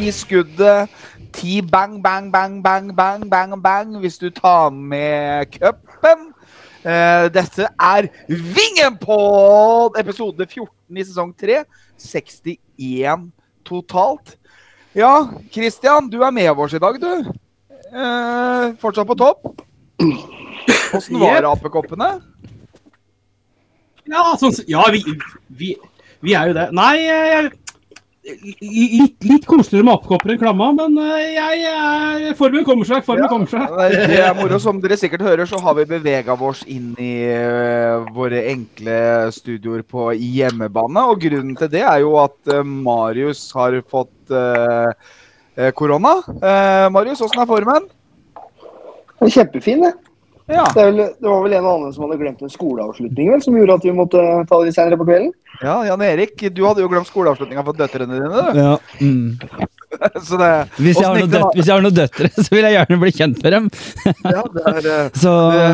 Ti skuddet. Ti bang, bang, bang, bang, bang, bang, bang hvis du tar med cupen. Uh, dette er Vingen på episode 14 i sesong 3. 61 totalt. Ja, Christian, du er med oss i dag, du. Uh, fortsatt på topp. Åssen var Yep. apekoppene? Ja, sånn, ja vi, vi, vi er jo det. Nei, jeg, litt, litt koseligere med apekopper enn klamma, men eh, jeg, jeg, formen kommer seg. Formen kommer seg. Det er moro. Som dere sikkert hører, så har vi bevega oss inn i eh, våre enkle studioer på hjemmebane. Og grunnen til det er jo at eh, Marius har fått eh, eh, korona. Uh, Marius, åssen er formen? Kjempefin, det. Ja. Det, er vel, det var vel en og annen som hadde glemt en skoleavslutning vel, som gjorde at vi måtte ta det senere på kvelden. ja, Jan Erik, du hadde jo glemt skoleavslutninga for døtrene dine. du. Ja. Mm. Så det, Hvis, jeg det hvis jeg har noen døtre, så vil jeg gjerne bli kjent med dem. Ja, er, eh, Så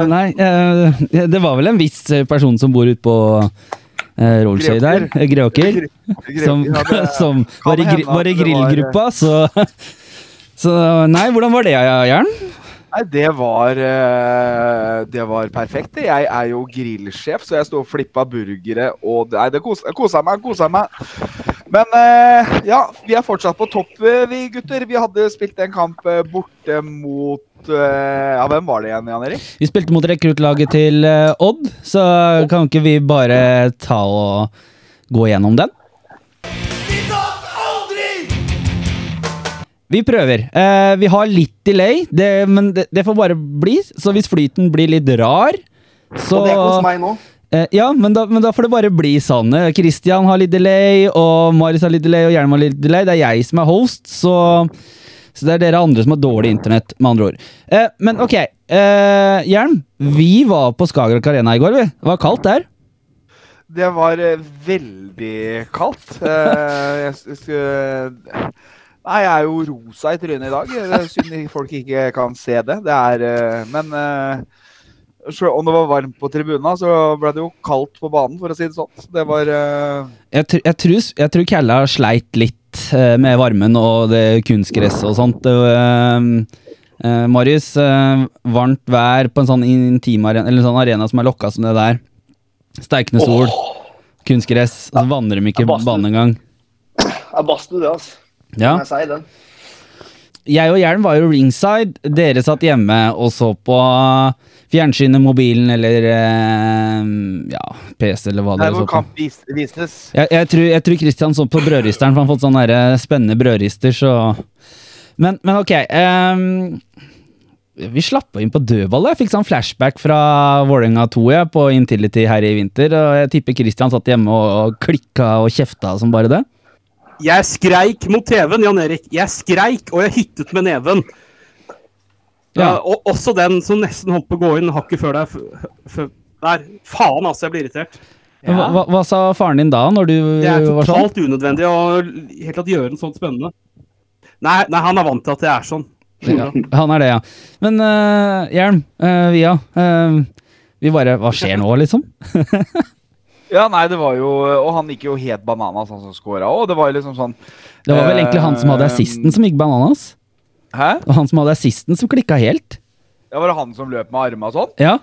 nei, eh, det var vel en viss eh, person som bor ute på uh, Rollskøy der, eh, Greåker, som, som var i, var i grillgruppa, så Så nei, hvordan var det, Jern? Nei, det var eh, Det var perfekt. Jeg er jo grillsjef, så jeg sto og flippa burgere og Nei, det kosa, meg, kosa meg. Men eh, ja, vi er fortsatt på topp, eh, vi gutter. Vi hadde spilt en kamp borte mot Ja, hvem var det igjen, Jan Erik? Vi spilte mot rekruttlaget til Odd, så kan ikke vi bare ta og gå gjennom den? Vi prøver. Uh, vi har litt delay, det, men det, det får bare bli. Så hvis flyten blir litt rar, så Og det er hos meg nå. Uh, ja, men da, men da får det bare bli sånn. Kristian Christian har litt delay, og Marius har litt delay, og Hjelm har litt delay. Det er jeg som er host, så, så det er dere andre som har dårlig internett, med andre ord. Eh, men ok, eh, Hjelm. Vi var på Skagerrak Arena i går, vi. Det var kaldt der. Det var eh, veldig kaldt. Eh, jeg, skulle Nei, jeg er jo rosa i trynet i dag. Er Synd folk ikke kan se det. Det er eh, Men eh, selv om det var varmt på tribuna, så ble det jo kaldt på banen, for å si det sånn. Det var eh, Jeg, tr jeg, tror, jeg tror Kalla sleit litt eh, med varmen og det kunstgresset og sånt. Uh, eh, eh, Marius, eh, varmt vær på en sånn intimarena, eller en sånn arena som er lokka som det der. Steikende sol, kunstgress, Så så vanner de ikke banen engang. Det er badstue, det, altså. Ja. Jeg si den. Jeg og Hjelm var jo ringside. Dere satt hjemme og så på fjernsynet, mobilen eller eh, ja, PC eller hva det kamp vis vises. Jeg, jeg, tror, jeg tror Christian så på brødristeren, for han har fått sånne eh, spennende brødrister, så Men, men ok. Um, vi slappa inn på dødballet. Jeg fikk sånn flashback fra Vålerenga 2 jeg, på Intility her i vinter. Og jeg tipper Christian satt hjemme og, og klikka og kjefta som bare det. Jeg skreik mot TV-en, Jan Erik. Jeg skreik, og jeg hyttet med neven. Ja. Ja. og også den som nesten holdt på å gå inn hakket før deg. Der. Faen, altså. Jeg blir irritert. Ja. Hva, hva, sa faren din da, når du var sånn? Det er totalt unødvendig å helt tatt gjøre noe sånn spennende. Nei, nei, han er vant til at det er sånn. Ja, han er det, ja. Men uh, Hjelm, uh, Via. Uh, vi bare Hva skjer nå, liksom? Ja, nei, det var jo Og han gikk jo helt bananas, han som scora òg. Det var jo liksom sånn Det var vel egentlig han som hadde Eh, assisten som gikk bananas? Hæ? Og han som hadde assisten som klikka helt? Ja, Var det han som løp med og sånn? Ja.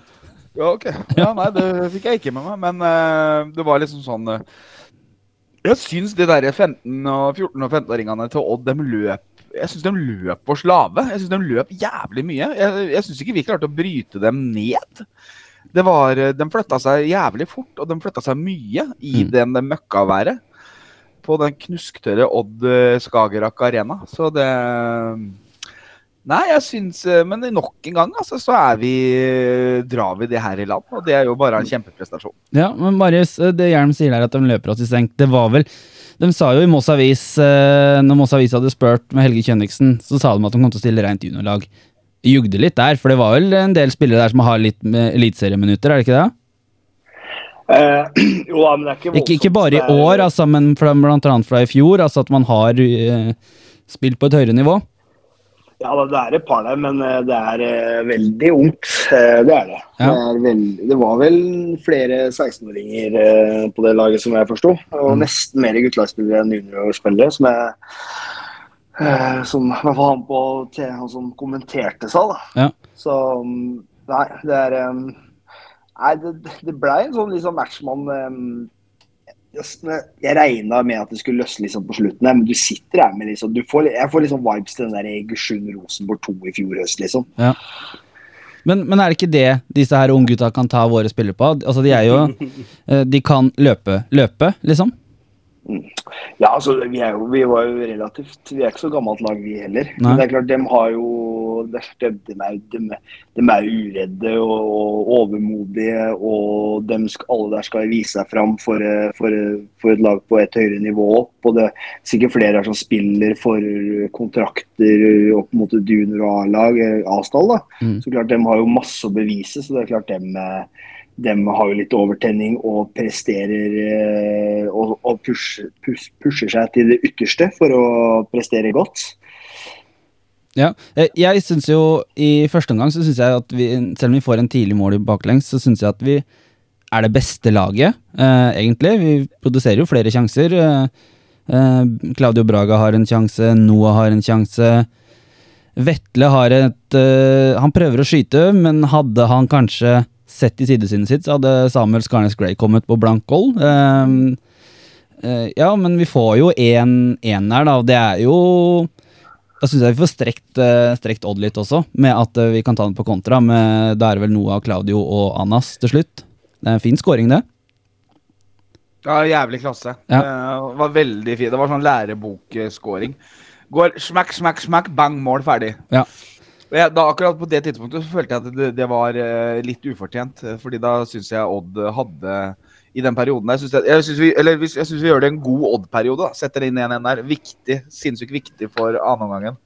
Ja, ok. Ja, nei, det fikk jeg ikke med meg, men uh, det var liksom sånn uh, Jeg syns de der 15- og 14- og 15-åringene til Odd, de løp Jeg syns de løp på slave. Jeg syns de løp jævlig mye. Jeg, jeg syns ikke vi klarte å bryte dem ned. Det var, eh, De flytta seg jævlig fort, og de flytta seg mye i Mm. den møkkaværet. På den knusktørre Odd eh, Skagerrak Arena. Så det Nei, jeg syns eh, Men nok en gang, altså, så er vi drar vi det her i land. Og det er jo bare en kjempeprestasjon. ja, men Marius, eh, det Hjelm sier der at de løper oss i senk, det var vel De sa jo i Moss Avis, eh, når Moss Avis hadde spurt med Helge Kjønniksen, så sa de at de kom til å stille rent juniorlag. Jugde litt der, for det var vel en del spillere der som har litt eliteserieminutter, er det ikke det? Uh, jo, da, men det er ikke Ikke, ikke bare i år, altså, men fra, blant annet fra i fjor. Altså at man har uh, spilt på et høyere nivå. Ja, det er et par der, men eh, det er uh, veldig ungt. Det er det. Ja. Det, er veld... det var vel flere 16-åringer eh, på det laget, som jeg forsto. Og Mm. nesten mer guttelagsspillere enn juniorspillere, som jeg eh, Som fall han, på, han som kommenterte seg, da. Ja. Så mm, nei, det er um, Nei, det, det blei en sånn liksom match man um, jeg, regna med at det skulle løsne liksom på slutten, men du sitter her med liksom du får, Jeg får liksom vibes til den der Egersund-Rosenborg 2 i fjor høst, liksom. Men, men er det ikke det disse her unggutta kan ta våre spillere på? Altså, de er jo eh, De kan løpe, løpe, liksom? Ja, altså, vi, er jo, vi var jo relativt Vi er ikke så gammelt lag, vi heller. Nei. Men det er klart, de har jo De, er, de, de er uredde og, og overmodige, og de, alle der skal vise seg fram for, eh, for, eh, for et lag på et høyere nivå opp. Og det er sikkert flere her som spiller for kontrakter opp mot junior- og A-lag, Asdal, Arsenal. da. Mm. Så klart, de har jo masse å bevise, så det er klart dem eh, de har jo litt overtenning og presterer eh, og, og pusher, push, pusher seg til det ytterste for å prestere godt. Ja, eh, jeg synes jo I første omgang så synes jeg at vi, selv om vi får en tidlig mål i baklengs, så synes jeg at vi er det beste laget, eh, egentlig. Vi produserer jo flere sjanser. Eh, eh, Claudio Braga har en sjanse, Noah har en sjanse. Vetle har et eh, Han prøver å skyte, men hadde han kanskje sett i sidesynet sitt, så hadde Samuel Skarnes Gray kommet på blank goal. Um, uh, ja, men vi får jo en her, da, og det er jo da syns jeg vi får strekt, eh, strekt Odd litt også, med at eh, vi kan ta den på kontra. Med, da er det vel noe av Claudio og Anas til slutt. Det er en fin scoring, det. Ja, jævlig klasse. Ja. Det var veldig fint. Det var sånn lærebokskåring. Går smack, smack, smack, bang, mål, ferdig. Ja. Jeg, da, akkurat på det tidspunktet så følte jeg at det, det var uh, litt ufortjent. eh, Fordi da syns jeg Odd hadde I den perioden der synes jeg, syns vi, vi gjør det en god Odd-periode. Setter inn 1-1 der. Viktig. Sinnssykt viktig for annenomgangen.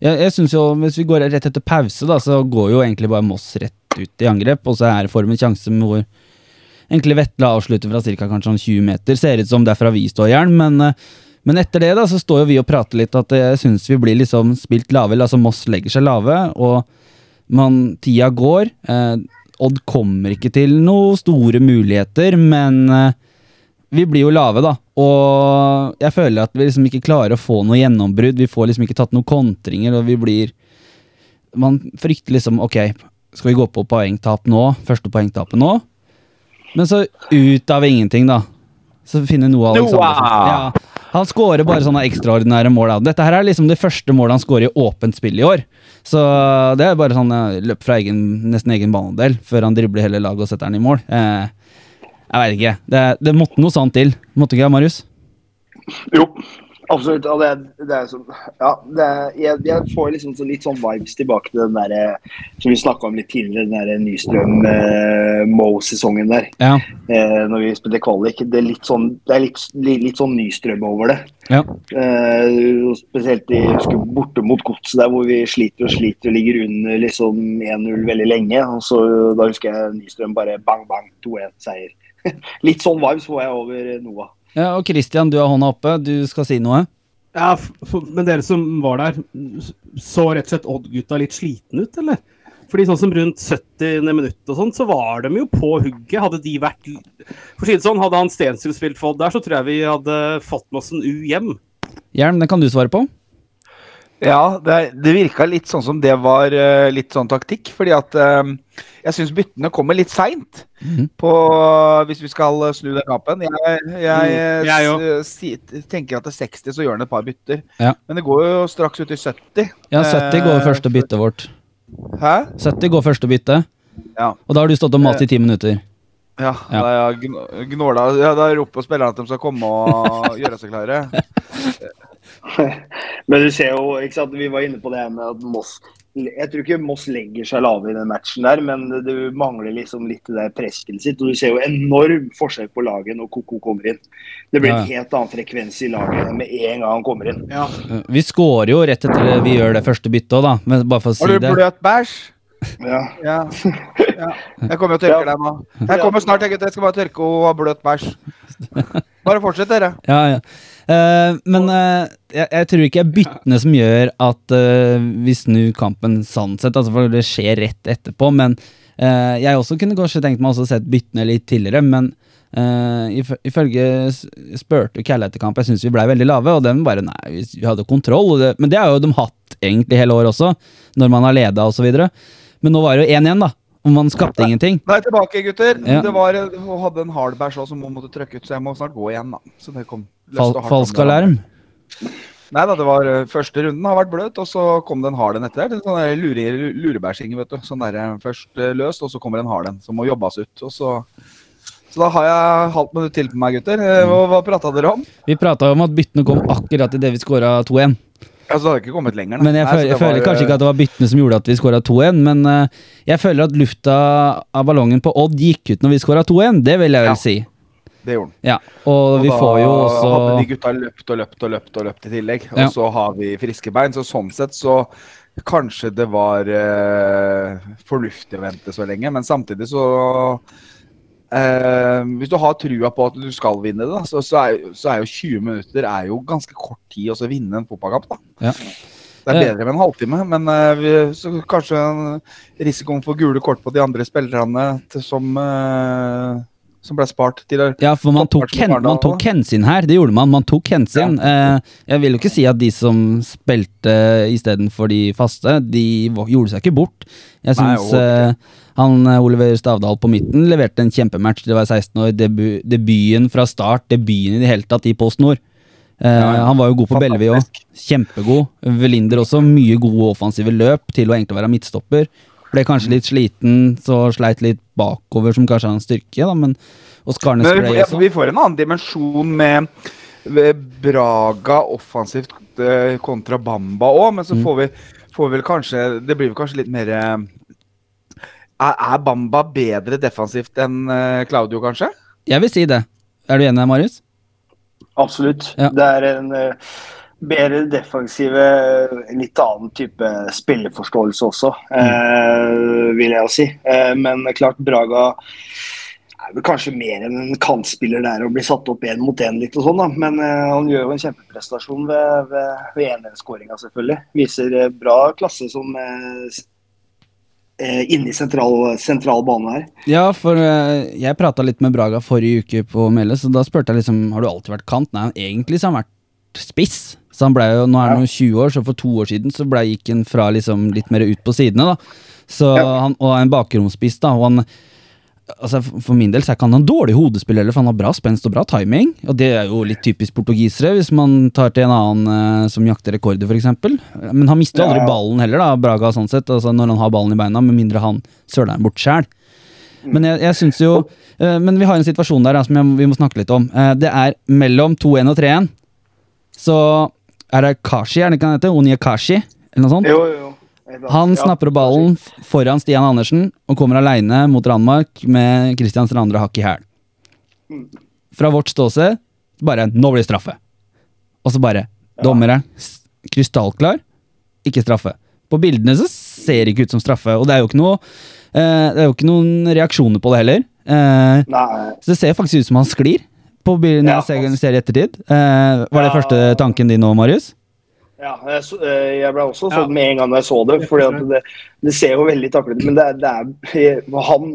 Jeg, jeg synes jo, Hvis vi går rett etter pause, da, så går jo egentlig bare Moss rett ut i angrep. Og så er formen for en med hvor egentlig Vetle avslutter fra ca. kanskje sånn 20 meter. Ser ut som det er fra vi står jern, men, eh, men etter det da, så står jo vi og prater litt at jeg syns vi blir liksom spilt lave. Altså Moss legger seg lave, og man, tida går. Eh, Odd kommer ikke til noen store muligheter, men eh, vi blir jo lave, da. Og jeg føler at vi liksom ikke klarer å få noe gjennombrudd. Vi får liksom ikke tatt noen kontringer, og vi blir Man frykter liksom Ok, skal vi gå på poengtap nå? Første poengtapet nå? Men så ut av ingenting, da. Så finner Noah Alexandersen Noah! ja, Han skårer bare sånne ekstraordinære mål. Dette her er liksom det første målet han skårer i åpent spill i år. Så det er bare sånn eh, løp fra egen, nesten egen banedel før han dribler hele laget og setter den i mål. Eh, jeg veit ikke. Det, det måtte noe sånt til. Måtte ikke det, Marius? Jo, absolutt. Og det, det er sånn Ja, det er, jeg, jeg får liksom så litt sånn vibes tilbake til den der eh, som vi snakka om litt tidligere, den der Nystrøm-Moe-sesongen der. Ja. Eh, når vi spilte kvalik. Det er litt sånn, det er litt, litt, litt sånn Nystrøm over det. Ja. Eh, spesielt i husker, borte mot Godset, der hvor vi sliter og sliter og ligger under liksom 1-0 veldig lenge. og så Da husker jeg Nystrøm bare bang, bang, 2-1-seier. litt sånn vibes får jeg over Noah. Ja. Og Christian, du har hånda oppe. Du skal si noe? Ja, Men dere som var der, så rett og slett Odd-gutta litt slitne ut, eller? Fordi sånn som rundt 70. minutt og sånn, så var de jo på hugget. Hadde de vært For å si det sånn, hadde han Stensrud spilt for Odd der, så tror jeg vi hadde fått med oss en U hjem. Hjelm, det kan du svare på. Ja, det, er- det virka litt sånn som det var uh, litt sånn taktikk. Fordi at uh, jeg syns byttene kommer litt seint. Mhm. på Hvis vi skal eh, snu den kampen. Jeg, jeg, Mm, jeg si, tenker at til 60 så gjør han et par bytter. Ja. Men det går jo straks ut i 70. Ja, 70 går første byttet vårt. Hæ? 70 går første bytte. Ja. Og da har du stått og mast i ti minutter. Ja, Ja. da gnåla ja, Da roper spillerne at de skal komme og gjøre seg klare. Men du ser jo, ikke sant, vi var inne på det her med at Moss Jeg tror ikke Moss legger seg lave i den matchen der, men det, det mangler liksom litt det der presspillet sitt. Og du ser jo enorm forskjell på laget når Koko kommer inn. Det blir Ja. en helt annen frekvens i laget med en gang han kommer inn. Ja. Vi scorer jo rett etter vi gjør det første byttet òg, da. Men bare for å si Har si du bløt bæsj? Ja. Ja. ja. Jeg kommer og tørker Ja. deg nå. Jeg kommer snart, jeg, gutter. Jeg skal bare tørke og ha bløt bæsj. Bare fortsett, dere. Ja, ja. Eh, men uh, jeg, jeg tror ikke det er byttene som gjør at uh, vi snur kampen sånn sett, altså for det skjer rett etterpå. Men jeg også kunne kanskje tenkt meg å sett byttene litt tidligere, men Uh, if- ifølge spurte Kalle etter kamp, jeg syns vi blei veldig lave, og den bare nei, vi, hadde kontroll. Det, men det har jo de hatt egentlig hele året også, når man har leda osv. Men nå var det jo 1-1, da. Og man skapte ingenting. Er tilbake, gutter. Ja. Det var, hun hadde en hardbæsj som hun måtte trykke ut, så jeg må snart gå igjen. da. Så det kom Fal falsk alarm. Nei da, det var eh, første runden har vært bløt, og så kom det en hard en etter. Det er Sånn der lure, lurebæsjing, vet du. Sånn der eh, først eh, løst, og så kommer en hard en som må jobbes ut. Og så så da har jeg halvt minutt til på meg, gutter. Eh, Hva, hva prata dere om? Vi prata om at byttene kom akkurat idet vi skåra 2-1. Altså, det hadde ikke kommet lenger. Men jeg, Nei, føler, jeg føler var, kanskje ikke at det var byttene som gjorde at vi skåra 2-1, men uh, jeg føler at lufta av ballongen på Odd gikk ut når vi skåra 2-1. Det vil jeg vel Ja. si. Det gjorde den. Ja, Og vi da får jo også hadde de gutta løpt og løpt og løpt og løpt i tillegg. Og Ja. så har vi friske bein, så sånn sett så kanskje det var uh, fornuftig å vente så lenge. Men samtidig så eh, Hvis du har trua på at du skal vinne det, så, så, er, så er jo 20 minutter er jo ganske kort tid å vinne en fotballkamp. Ja. Det er Eh. bedre med en halvtime, men uh, vi, så kanskje risikoen for gule kort på de andre spillerne som, eh, som ble spart til Ja, for man tok, hen, man tok hensyn her. Det gjorde man. Man tok hensyn. Eh, jeg vil jo ikke si at de som spilte istedenfor de faste, de gjorde seg ikke bort. Jeg syns eh, han eh, Oliver Stavdal på midten leverte en kjempematch til å være 16 år. Debu, debuten fra start, debuten i det hele tatt i Post Nord. Eh, Ja, ja. Han var jo god på Bellevi òg. Kjempegod. Velinder også. Mye gode offensive løp til å egentlig være midtstopper. Ble kanskje litt sliten, så sleit litt bakover, som kanskje er en styrke. da, men og Skarnes Men ble vi, også. vi får en annen dimensjon med med Braga offensivt eh, kontra Bamba òg, men så Mm. får vi får vel kanskje Det blir vel kanskje litt mer eh, Er, er Bamba bedre defensivt enn eh, Claudio, kanskje? Jeg vil si det. Er du enig, Marius? Absolutt. Ja. Det er en eh, bedre defensive, litt annen type spilleforståelse også, eh, vil jeg jo si. Eh, men klart Braga er vel kanskje mer enn en kantspiller der og blir satt opp én mot én litt og sånn, da. Men eh, han gjør jo en kjempeprestasjon ved, ved, ved 1-1-skåringa, selvfølgelig. Viser eh, bra klasse som eh, eh, inne i sentral, sentral bane her. Ja, for jeg prata litt med Braga forrige uke på Melle, så da spurte jeg liksom Har du alltid vært kant. Nei, egentlig så har han vært spiss. Så han ble jo, Nå er han jo 20 år, så for to år siden så ble, gikk han fra liksom litt mer ut på sidene. da så han, Og er en bakromspiss. da. Og han altså For min del så er ikke han en dårlig hodespiller, heller, for han har bra spenst og bra timing. Og det er jo litt typisk portugisere, hvis man tar til en annen eh, som jakter rekorder, f.eks. Men han mister aldri ballen heller, da, Braga, sånn sett. Altså når han har ballen i beina, med mindre han søler den bort sjæl. Men jeg, jeg synes jo eh, Men vi har en situasjon der da, som jeg, vi må snakke litt om. Eh, det er mellom 2-1 og 3-1. Så er det Kashi, er det ikke han heter? Onyekashi, eller noe sånt? Jo, jo. jo. Han snapper opp ballen foran Stian Andersen og kommer aleine mot Ranmark med Christian Strandre hakk i hæl. Mm. Fra vårt ståsted bare 'nå blir det straffe'. Og så bare Dommere, krystallklar, ikke straffe. På bildene så ser det ikke ut som straffe, og det er jo ikke noe eh, Det er jo ikke noen reaksjoner på det heller. Eh, så det ser faktisk ut som han sklir på bilen Ja, jeg ser, serie i ettertid. Eh, var det første tanken din nå, Marius? Ja, jeg, så, eh, jeg ble også Ja. sånn med en gang jeg så det. fordi at det, det ser jo veldig taklete ut. Men det, er- det er han,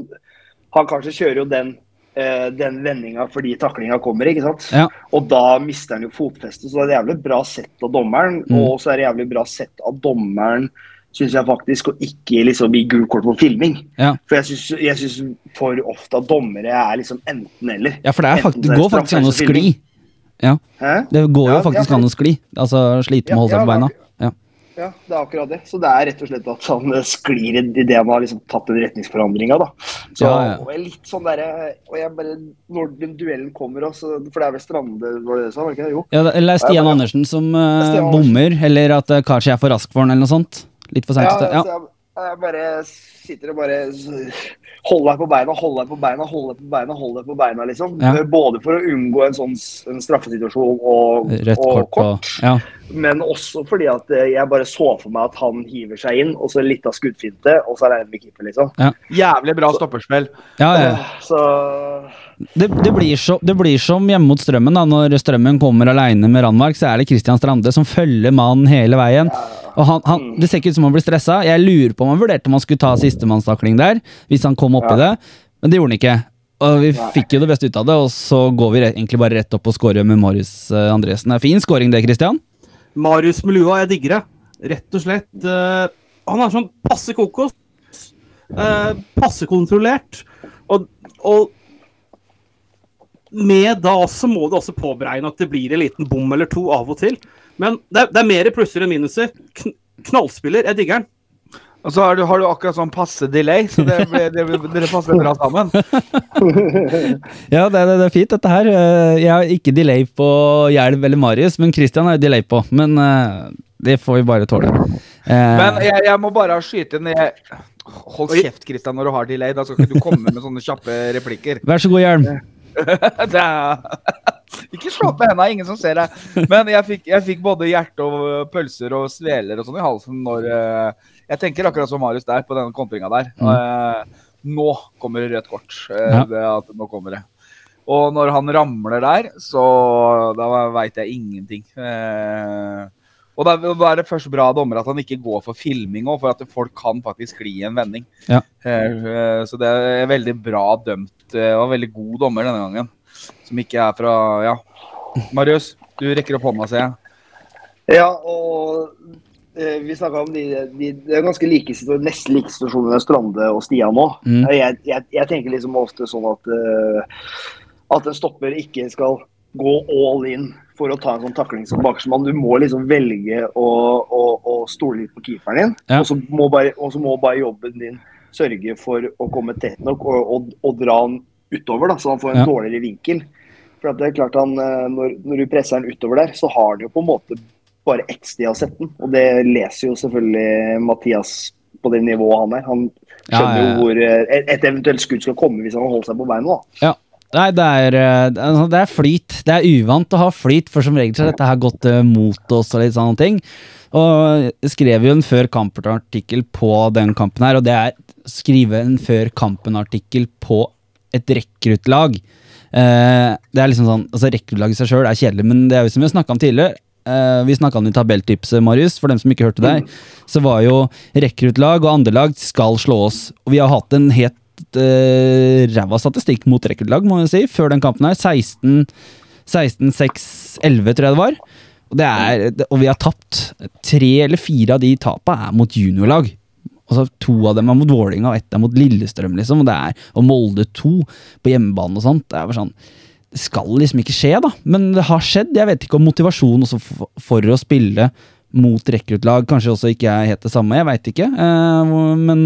han kanskje kjører jo den, eh, den vendinga fordi taklinga kommer, ikke sant? Ja. Og da mister han jo fotfestet. Så det er jævlig bra sett av dommeren. Mm. Og så er det jævlig bra sett av dommeren, syns jeg faktisk, å ikke liksom gi gult kort på filming. Ja. For jeg syns- for ofte at dommere er liksom enten-eller. Ja, for det, Enten det går faktisk an å skli. Ja. Det går jo Ja, faktisk an å skli. Altså slite med å holde seg på beina. Ja. Ja, det er akkurat det. Så det er rett og slett at han eh, sklir i det han har liksom tatt den retningsforandringa, da. Så og jeg litt sånn derre Og jeg bare Når den duellen kommer også, for det er vel Strande, var det det du sa? Jo. Ja, eller Stian Ja, Andersen som uh, Stian bommer, eller at Kashi er for rask for den, eller noe sånt. Litt for seint. Ja, Ja, jeg, Jeg bare sitter og bare holder deg på beina, holder deg på beina, holder deg på beina, hold deg på beina, liksom. Ja. Både for å unngå en sånn en straffesituasjon og, Rødt og kort og Ja. men også fordi at eh, jeg bare så for meg at han hiver seg inn, og så litt av skuddfinte, og så er det en med keeper, liksom. Jævlig bra stopperspill. ja, ja. Så Det, det, blir så, det blir som hjemme mot Strømmen. da Når Strømmen kommer aleine med Randmark, så er det Christian Strande som følger mannen hele veien. Og han, han, Det ser ikke ut som han blir stressa. Jeg lurer på om han vurderte om han skulle ta sistemannstakling der, hvis han kom opp i det, men det gjorde han ikke. Og vi fikk jo det beste ut av det, og så går vi egentlig bare rett opp og scorer med Marius eh, Andresen. Det er Fin scoring det, Christian. Marius med lua, jeg digger det. Rett og slett. Uh, han er sånn passe kokos. Uh, passe kontrollert. Og, og med da også må du også påberegne at det blir en liten bom eller to av og til. Men det er, det er mer plusser enn minuser. Kn knallspiller, jeg digger den. Og så har du, har du akkurat sånn passe delay, så det, det, det, dere passer bra sammen. Ja, det, det, det er fint, dette her. Eh, Jeg har ikke delay på Hjelv eller Marius, men Christian har jeg delay på. Men eh, det får vi bare tåle. Eh, Men jeg, jeg må bare skyte ned Hold kjeft, Christian, når du har delay. Da skal ikke du komme med sånne kjappe replikker. Vær så god, Hjelm. det. Ikke slå med henda, ingen som ser deg. Men jeg fikk, jeg fikk både hjerte og pølser og sveler og sånn i halsen når eh, Jeg tenker akkurat som Marius der, på denne kontringa der. Eh, nå kommer det rødt kort. Eh, det at nå kommer det. Og når han ramler der, så da veit jeg ingenting. Eh, og da, er det først bra dommer at han ikke går for filming òg, for at folk kan faktisk gli i en vending. Ja. Eh, eh, så det er veldig bra dømt, Det og veldig god dommer denne gangen. Som ikke er fra Ja. Marius, du rekker opp hånda, ser jeg. Ja, og eh, vi snakka om de, de, det er ganske like, nesten like situasjoner med Strande og Stian nå. Mm. Jeg, jeg, jeg tenker liksom ofte sånn at uh, at en stopper ikke skal gå all in for å ta en sånn takling som bakerstmann. Du må liksom velge å, å, å stole litt på keeperen din, Ja. og, så må bare, må bare jobben din sørge for å komme tett nok og, og, og dra han utover, da, så han får en Ja. dårligere vinkel. For at det er klart han, eh, når, når du presser han utover der, så har han jo på en måte bare ett sted å sette den. Og det leser jo selvfølgelig Mathias på det nivået han er. Han skjønner ja, jo hvor eh, et et eventuelt skudd skal komme hvis han holder seg på beina. da. Ja. Nei, det er, eh, det er- flyt. Det er uvant å ha flyt, for som regel så har dette her gått eh, mot oss og litt sånne ting. Og jeg skrev jo en før kampen-artikkel på den kampen her, og det er skrive en før kampen-artikkel på et rekruttlag. Eh, det er liksom sånn, altså Rekruttlag i seg sjøl er kjedelig, men det er jo som vi har snakka om tidligere. Uh, vi snakka om i tabelltipset, Marius. For dem som ikke hørte deg, så var jo rekruttlag og andrelag skal slå oss. Og vi har hatt en helt uh, ræva statistikk mot rekordlag, må jeg si, før den kampen her. 16, 16 6, 11, tror jeg det var. Og, det er, og vi har tapt. Tre eller fire av de tapa er mot juniorlag. Altså, to av dem er mot Vålinga og ett er mot Lillestrøm. liksom, Og, det er, og Molde 2 på hjemmebane og sånt. Det er bare sånn, det skal liksom ikke skje, da. Men det har skjedd. Jeg vet ikke om motivasjonen for, for å spille mot rekruttlag kanskje også ikke er helt det samme. Jeg veit ikke. Eh, men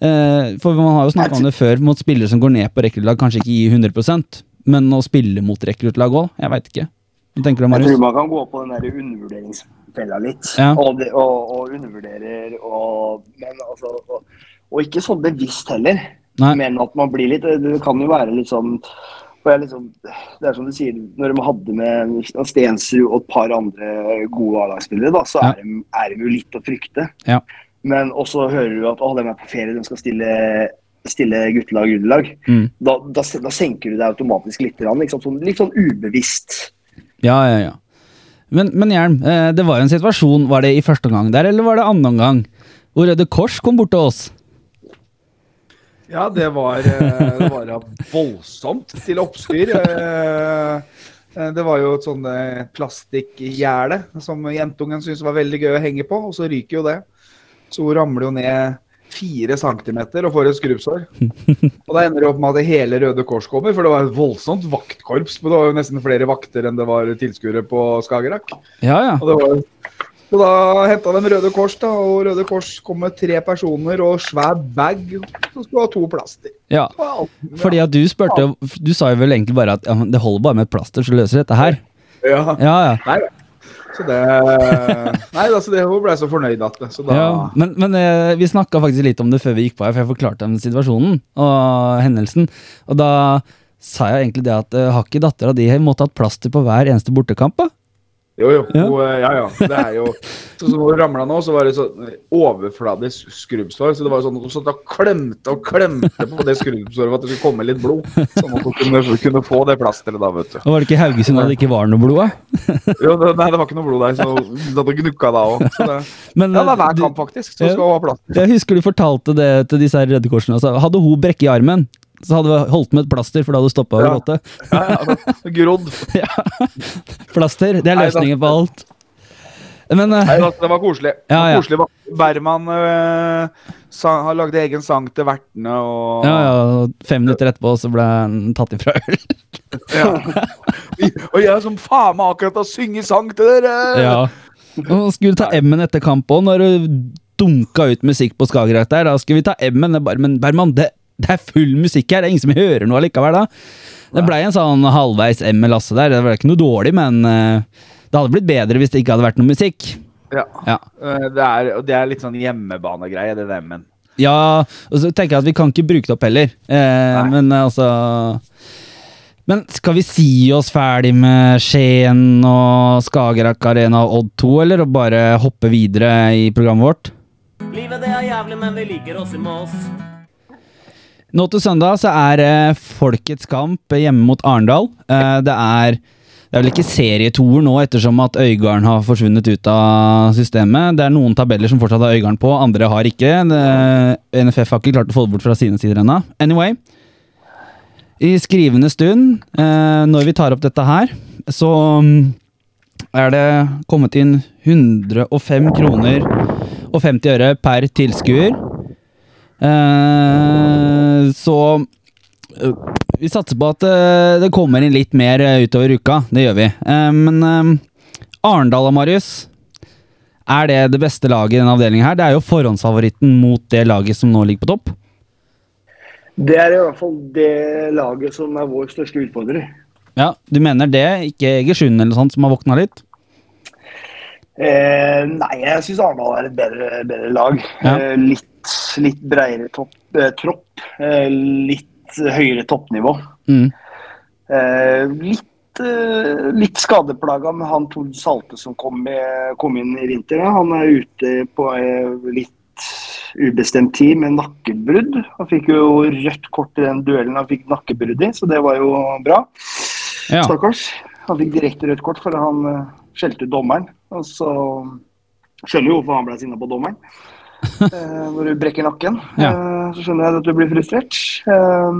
For man har jo snakka om det før, mot spillere som går ned på rekruttlag, kanskje ikke gir 100% men å spille mot rekruttlag òg. Jeg veit ikke. Hva tenker du, Jeg tror man kan gå på den der undervurderingsfella litt. Ja. Og, og, og undervurderer og Men altså og, og ikke sånn bevisst heller. Nei. Men at man blir litt Det kan jo være litt sånn for jeg liksom, Det er som du sier, når de hadde med Stensrud og et par andre gode A-lagsspillere, så så Ja. er, de, er de jo litt å frykte. Ja. Men også hører du at å, de er på ferie, de skal stille, stille guttelag og underlag. Mm. Da, da, da senker du deg automatisk litt. Liksom, sånn, litt sånn ubevisst. Ja, ja, ja. Men, men Hjelm, eh, det var jo en situasjon. Var det i første omgang der, eller var det andre omgang? Hvor Røde Kors kom bort til oss. Ja, det var, eh, det var voldsomt til oppstyr. Eh, eh, Det var jo et sånn eh, plastikkgjerde som jentungen syntes var veldig gøy å henge på, og så ryker jo det. Så hun ramler jo ned fire centimeter og får et skrubbsår. Og da ender det opp med at hele Røde Kors kommer, for det var et voldsomt vaktkorps. Men det var jo nesten flere vakter enn det var tilskuere på Skagerrak. Ja, ja. Og det var så da henta de Røde Kors, da, og Røde Kors kom med tre personer og svær bag. Så skulle ha to plaster. ja. Fordi at du spurte Du sa jo vel egentlig bare at ja, det holder bare med et plaster, så løser dette her. ja. Ja, ja. Nei, Så det Nei, altså, det, hun ble så fornøyd at det. Da Ja, men, men eh, vi snakka faktisk litt om det før vi gikk på her, for jeg forklarte dem situasjonen og hendelsen. Og da sa jeg egentlig det at uh, har ikke dattera di måttet hatt plaster på hver eneste bortekamp? da? Jo, jo. Ja. Hun, eh, ja, ja. Det er jo Sånn som hun ramla nå, så var det sånn overfladisk skrubbsår. Så det var sånn at hun satt og klemte og klemte på det skrubbsåret for at det skulle komme litt blod. Sånn at hun kunne, kunne få det plasteret da, vet du. Og var det ikke Haugesund at det ikke var noe blod? da? Jo, det, nei, det var ikke noe blod der, så hun satt og gnukka da òg. Men, Ja, det er hver eh, kamp, faktisk. Så skal hun ha plaster. Jeg husker du fortalte det til disse her Røde Korsene. Altså, hadde hun brekke i armen, så hadde vi holdt med et plaster, for da hadde du stoppa å Ja. gråte. Ja, ja, det- ja. Plaster, det er løsningen på alt. Men uh, Nei, det var koselig. Ja, ja. koselig. Berman uh, sang, har lagd egen sang til vertene og ja, ja, fem minutter etterpå så ble han tatt ifra øl. Ja. Og jeg som faen meg akkurat har sunget sang til dere! Ja. Og skulle ta M-en etter kamp òg, når du dunka ut musikk på Skagerrak der. Da skulle vi ta M-en. Men Berman, det, det er full musikk her, det er ingen som hører noe allikevel da. Det blei en sånn halvveis M med Lasse der. Det var ikke noe dårlig, men eh, det hadde blitt bedre hvis det ikke hadde vært noe musikk. Ja. Ja. Øh, Det, er, det er litt sånn hjemmebanegreie, det der, men Ja, og så tenker jeg at vi kan ikke bruke det opp heller. Eh, men eh, altså Men skal vi si oss ferdig med Skien og Skagerrak Arena og Odd 2, eller og bare hoppe videre i programmet vårt? Livet det er jævlig, men vi liker oss i Moss. Nå til søndag så er eh, Folkets kamp hjemme mot Arendal. Eh, det er det er vel ikke serietoer nå, ettersom at Øygarden har forsvunnet ut av systemet. Det er noen tabeller som fortsatt har Øygarden på, andre har ikke. Det, NFF har ikke klart å få det bort fra sine sider ennå. Anyway. I skrivende stund, eh, når vi tar opp dette her, så mm, er det kommet inn 105 kroner og 50 øre per tilskuer. Eh, så uh, vi satser på at uh, det kommer inn litt mer utover uka. Det gjør vi. Men Arendal og Marius, er det det beste laget i denne avdelingen her? Det er jo forhåndsfavoritten mot det laget som nå ligger på topp. Det er i hvert fall det laget som er vår største utfordrer. Ja, Du mener det, ikke Egersund eller noe sånt som har våkna litt? Eh, nei, jeg syns Arendal er et bedre, bedre lag. Ja. Eh, litt, litt bredere topp, eh, tropp. Eh, litt høyere toppnivå. Mm. Eh, litt, eh, litt skadeplaga med han Tord Salte som kom, med, kom inn i vinter. Han er ute på litt ubestemt tid med nakkebrudd. Han fikk jo rødt kort i den duellen han fikk nakkebrudd i, så det var jo bra. Ja. Stakkars. Han fikk direkte rødt kort fordi han skjelte ut dommeren. Og så skjønner jo hvorfor han ble sinna på dommeren. Eh, når du brekker nakken. Ja. Eh, så skjønner jeg at du blir frustrert. Eh,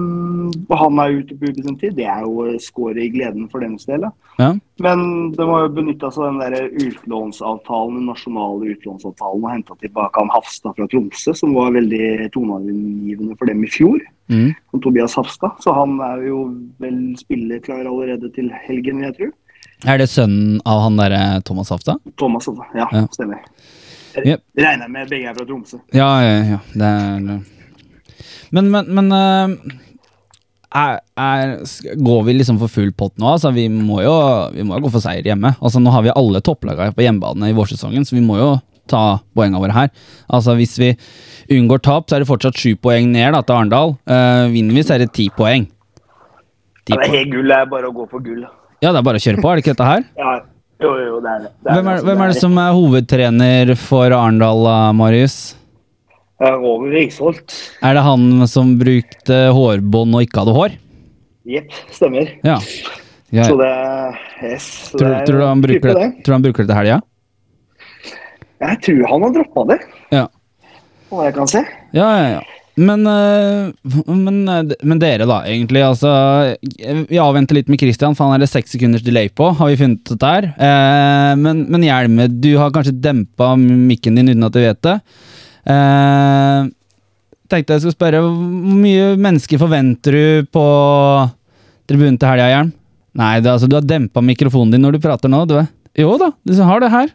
og han er ute på ubestemt tid. Det er jo skåret i gleden for deres del. Ja. Men de har jo benytta seg av den der utlånsavtalen, den nasjonale utlånsavtalen og henta tilbake han Hafstad fra Tromsø, som var veldig toneangivende for dem i fjor. Mm. Tobias Hafstad. Så han er jo vel spilleklar allerede til helgen, jeg tro. Er det sønnen av han derre Thomas Hafta? Thomas, Hafta, Ja, Ja. stemmer. Yep. Regner med begge er fra Tromsø. Ja, ja, ja. Det er Men, men, men eh, er, er, Går vi liksom for full pott nå? Altså, vi må jo vi må jo gå for seier hjemme. Altså, nå har vi alle topplagene på hjemmebane i vårsesongen, så vi må jo ta poengene våre her. Altså, Hvis vi unngår tap, så er det fortsatt sju poeng ned da, til Arendal. Uh, vinner vi, så er det ti poeng. Ti Ja, det er helt gull. Det er bare å gå for gull. Ja, det er bare å kjøre på, er det ikke dette her? Ja, jo, jo, det er det. det, Hvem er, altså, hvem er det som er hovedtrener for Arendal, Marius? Ja, Roger Riksholt. Er det han som brukte hårbånd og ikke hadde hår? Jepp, stemmer. Ja. ja. Så det yes, så Tror, det er tror, du han bruker det, tror du han bruker det til helga? Jeg tror han har droppa det, Ja. hva jeg kan se. Ja, ja, ja. Men, øh, men, øh, men dere, da, egentlig. Altså, vi avventer litt med Christian, for han er det seks sekunders delay på, har vi funnet ut der. Eh, men, men Hjelme, du har kanskje dempa mikken din uten at du vet det. Eh, tenkte jeg skulle spørre, hvor mye mennesker forventer du på tribunen til helga, Hjelm? Nei, det, altså, du har dempa mikrofonen din når du prater nå. Du, jo da, du har det her.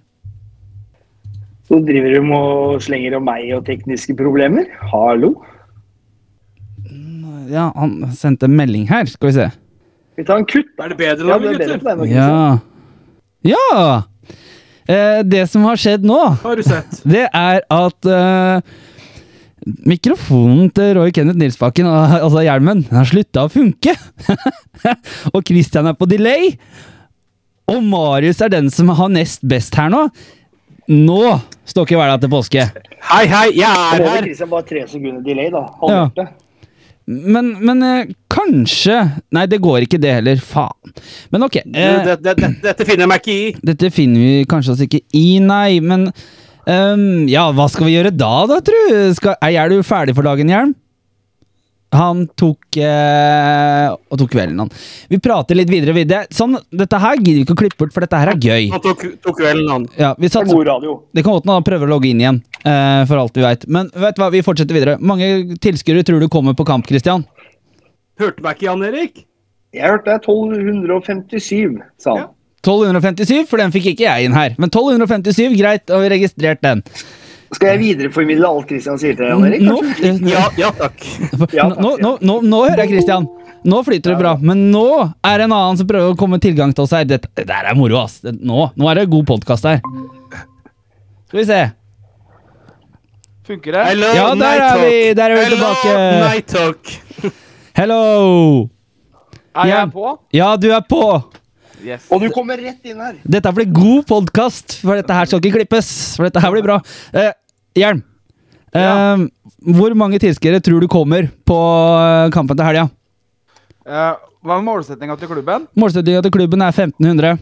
Så driver de og slenger om meg og tekniske problemer. Hallo? Ja, han sendte en melding her, skal vi se. Vi tar en kutt. Er det bedre Ja, da, det er bedre deg. Ja. Ja! Eh, det som har skjedd nå, Har du sett? det er at eh, mikrofonen til Roy Kenneth Nilsbakken, altså hjelmen, den har slutta å funke. og Christian er på delay. Og Marius er den som har nest best her nå. Nå står ikke hverdag til påske. Hei, hei, jeg er her! Christian bare tre sekunder delay, da. Ja. Men, men eh, kanskje Nei, det går ikke det heller. Faen. Men ok. Eh, det, det, det, dette finner jeg meg ikke i. Dette finner vi kanskje oss ikke i, nei, men um, Ja, hva skal vi gjøre da, da, tru? Skal, er du ferdig for dagen, Hjelm? Han tok eh, Og tok kvelden, han. Vi prater litt videre videre. Sånn, dette her gidder vi ikke å klippe bort, for dette her er gøy. Han tok, tok kvelden, han. Ja, vi Det er god radio. det kan godt hende han prøver å logge inn igjen, eh, for alt vi veit. Men vet du hva, vi fortsetter videre. Mange tilskuere tror du kommer på kamp, Christian? Hørte meg ikke, Jan Erik? Jeg hørte 1257, sa han. 1257, for den fikk ikke jeg inn her. Men 1257, greit, og vi registrerte registrert den. Skal jeg videreformidle alt Christian sier til deg, Jan Erik? Nå. Ja, ja takk. Ja, takk, nå, nå, nå, nå hører jeg Christian. Nå flyter det bra, men nå er det en annen som prøver å komme tilgang til oss her. Dette, det der er moro, ass. Nå, nå er det god podkast her. Skal vi se. Funker det? Hello, Ja, der er vi, der er vi Hello, tilbake. night talk. Hello! Er Ja. jeg på? Ja, du er på! Yes. Og du kommer rett inn her. Dette blir god podkast, for dette her skal ikke klippes. For dette her blir bra. Eh, Hjelm, Ja. eh, hvor mange tilskuere tror du kommer på eh, kampen til helga? Eh, hva er målsettinga til klubben? Målsettinga til klubben er 1500.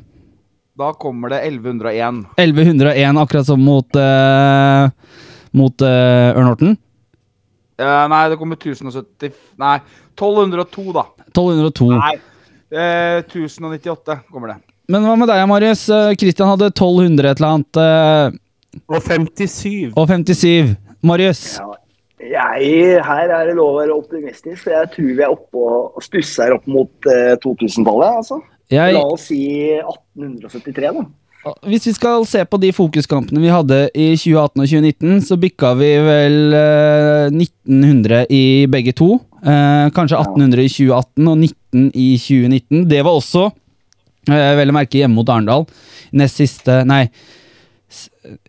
Da kommer det 1101. 1101, akkurat som mot uh, Mot uh, Ørn Horten. Eh, nei, det kommer 1070 Nei, 1202, da. 1202. Nei. Eh, 1098 kommer det. Men hva med deg, Marius? Eh, Christian hadde 1200 et eller annet. eh, Og 57. og 57. Marius? Ja. Jeg, her er det lov å være optimistisk, for jeg tror vi er oppe og og stusser opp mot eh, 2000-tallet. altså. Jeg, La oss si 1873, da. Hvis vi skal se på de fokuskampene vi hadde i 2018 og 2019, så bikka vi vel eh, 1900 i begge to. Eh, kanskje 1800 i 2018 og 19 i 2019. Det var også, eh, vel å merke, hjemme mot Arendal. Nest siste Nei.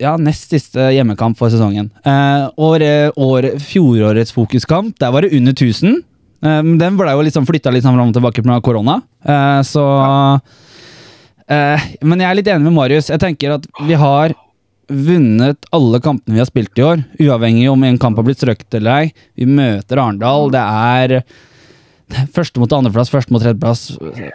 Ja, nest siste hjemmekamp for sesongen. Eh, år, år, fjorårets fokuskamp, der var det under 1000. Eh, den ble jo liksom flytta litt fram og tilbake pga. korona. så så Eh, men jeg er litt enig med Marius. Jeg tenker at vi har vunnet alle kampene vi har spilt i år, uavhengig om en kamp har blitt strøket eller ei. Vi møter Arendal. Det er første mot andreplass, første mot tredjeplass.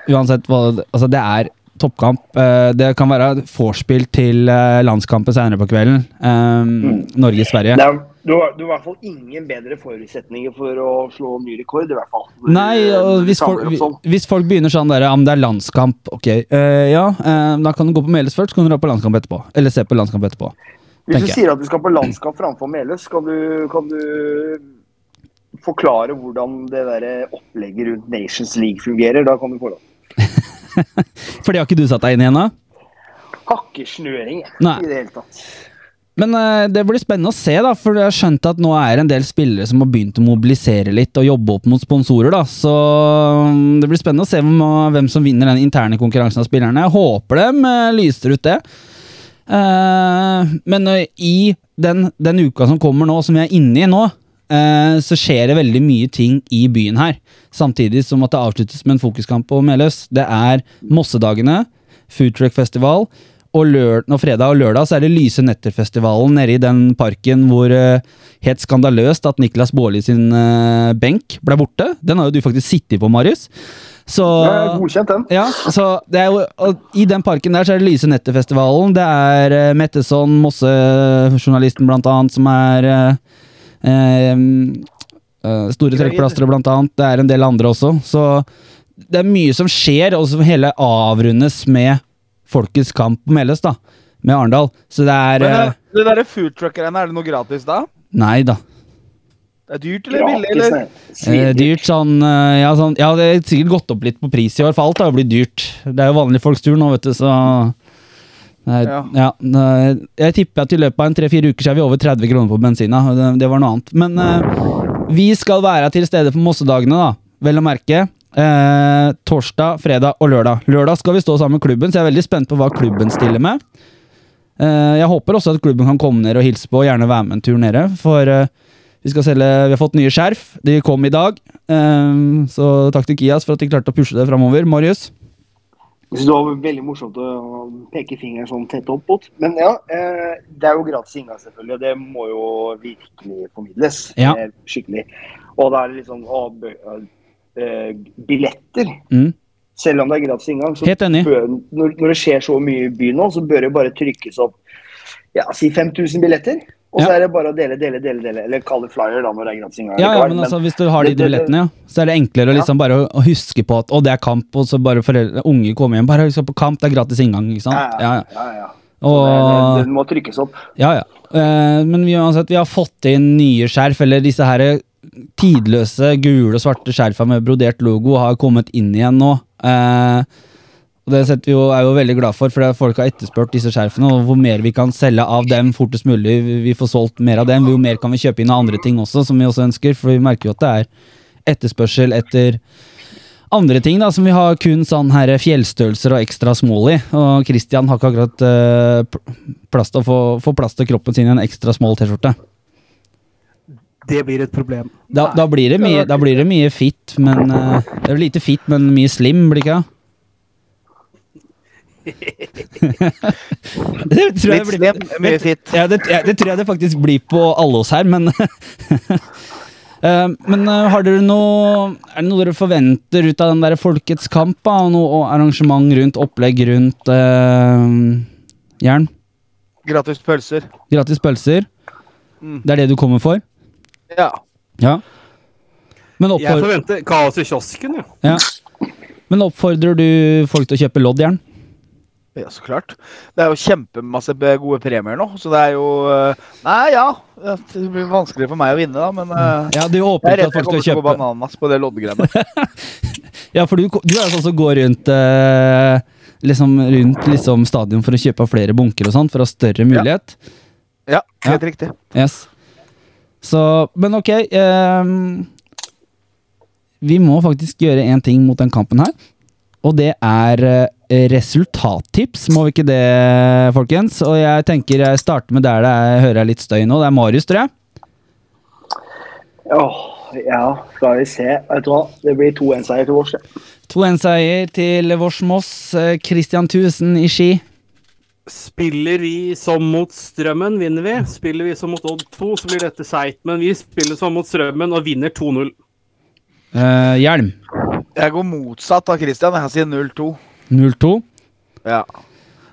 Uansett hva Altså, det er toppkamp. Eh, Det kan være vorspiel til eh, landskampen senere på kvelden. Eh, Norge-Sverige. Du, har, du har i hvert fall ingen bedre forutsetninger for å slå ny rekord, i hvert fall. Nei, og hvis folk, hvis folk begynner sånn der, ja, men det er landskamp, ok, Uh, ja, uh, da kan du gå på Meløs først, så kan du dra på landskamp etterpå. Eller se på landskamp etterpå. Hvis du sier at du skal på landskamp framfor Meløs, kan du, kan du forklare hvordan det der opplegget rundt Nations League fungerer? Da kan du få lov. For det har ikke du satt deg inn i ennå? Hakkesnøring i det hele tatt. Men eh, det blir spennende å se, da, for jeg har skjønt at nå er det en del spillere som har begynt å mobilisere litt og jobbe opp mot sponsorer. da, Så mm, det blir spennende å se hvem, hvem som vinner den interne konkurransen av spillerne. Jeg håper de eh, lyser ut det. Eh, men eh, i den, den uka som kommer nå, som vi er inne i nå, eh, så skjer det veldig mye ting i byen her. Samtidig som at det avsluttes med en fokuskamp på Meløs. Det er Mossedagene, Foodtruck Festival, og, lør og fredag og lørdag så er det Lyse Netter-festivalen nede i den parken hvor uh, helt skandaløst at Niklas Baarli sin uh, benk ble borte. Den har jo du faktisk sittet på, Marius. Så godkjent, den. ja, så det er jo, og I den parken der så er det Lyse Netter-festivalen. Det er uh, Metteson, Mosse-journalisten blant annet, som er eh, eh, eh, Store trekkplastere blant annet. Det er en del andre også. Så det er mye som skjer, og som hele avrundes med Folkets kamp på Meløs, da. Med Arendal. Så det er Men eh, det derre foodtruckerne, er det noe gratis da? Nei da. Det er dyrt eller billig, Gratis, eller? Eh, dyrt sånn, eh, ja, sånn Ja, det er sikkert gått opp litt på pris i år, for alt har jo blitt dyrt. Det er jo vanlige folks tur nå, vet du, så Nei, ja. Ja. nei, jeg tipper at i løpet av en tre-fire uker så er vi over 30 kroner på bensina. Det, det var noe annet. Men eh, vi skal være til stede på Mossedagene, da. Vel å merke. Eh, torsdag, fredag og lørdag. Lørdag skal vi stå sammen med klubben, så jeg er veldig spent på hva klubben stiller med. Eh, jeg håper også at klubben kan komme ned og hilse på, og gjerne være med en tur nede. For eh, vi skal selge Vi har fått nye skjerf. De kom i dag. Eh, så takk til Kias for at de klarte å pushe det framover. Marius? Jeg synes det var veldig morsomt å peke fingeren sånn tett opp mot. Men ja, eh, det er jo gratis inngang, selvfølgelig. Og det må jo virkelig formidles. Ja. eh, Skikkelig. Og da er det sånn å, eh, Billetter. Mm. Selv om det er gratis inngang, så bør, når, når det skjer så mye i byen nå, så bør det bare trykkes opp ja, si 5000 billetter. Og så er det bare å dele, dele, dele, dele. Eller kalle det flyer, da, når det er gratis inngang. Ja, ja, men, men altså, hvis du har de billettene, ja, så er det enklere å Ja. liksom bare å, huske på at å, det er kamp, og så bare foreldre, unge kommer hjem. Bare husk på kamp, det er gratis inngang, ikke sant? ja, Ja, ja. ja, ja. Og, det må trykkes opp. Ja, ja. Eh, men vi, uansett, vi har fått inn nye skjerf, eller disse her tidløse gule og svarte skjerfa med brodert logo har kommet inn igjen nå. Eh, og det vi jo, er jo veldig glad for, for folk har etterspurt disse skjerfene. Og hvor mer vi kan selge av dem fortest mulig, vi vi får solgt mer av dem, jo mer kan vi kjøpe inn av andre ting også, som vi også ønsker. For vi merker jo at det er etterspørsel etter andre ting, da, som vi har kun sånn her fjellstørrelser og ekstra small i. Og Christian har ikke akkurat eh, plass til å få, få plass til kroppen sin i en ekstra small T-skjorte. Det blir et problem. Da, da, blir det mye, da blir det mye fit, men uh, Det er lite fit, men mye slim, blir det ikke? det tror jeg Litt blir slim, mye fitt. Ja, det, ja, det tror jeg det faktisk blir på alle oss her, men uh, Men uh, har dere noe Er det noe dere forventer ut av den der Folkets kamp? Da? Og Noe arrangement rundt, opplegg rundt uh, Jern? Gratis pølser. Gratis pølser? Mm. Det er det du kommer for? Ja. Ja. Men, Jeg forventer kaos i kiosken, ja. ja. Men oppfordrer du folk til å kjøpe loddjern? Ja, så klart. Det er jo kjempemasse gode premier nå, så det er jo eh, Nei, ja. ja, Det blir vanskelig for meg å vinne, da, men eh, Ja, du jeg er redd at folk jeg kommer skal til å gå kjøpe bananas på det loddgreiene. Ja, for du, du er sånn som går rundt eh, liksom rundt liksom stadion for å kjøpe flere bunker og sånn, for å ha større mulighet. Ja, helt riktig. Yes. Så, men ok Eh, Vi må faktisk gjøre én ting mot den kampen her. Og det er eh, resultattips, må vi ikke det, folkens? Og jeg tenker jeg starter med der det er, hører jeg litt støy nå. Det er Marius, tror jeg. Åh, ja, skal vi se. Vet du hva? Det blir 2-1-seier til vårs. det. 2-1-seier til Vårs Moss. eh, Christian Thusen i Ski. Spiller vi som mot Strømmen, vinner vi. Spiller vi som mot Odd 2, så blir dette seigt. Men vi spiller som mot Strømmen og vinner 2-0. Uh, hjelm. Jeg går motsatt av Christian. Jeg sier 0-2. 0-2. Ja.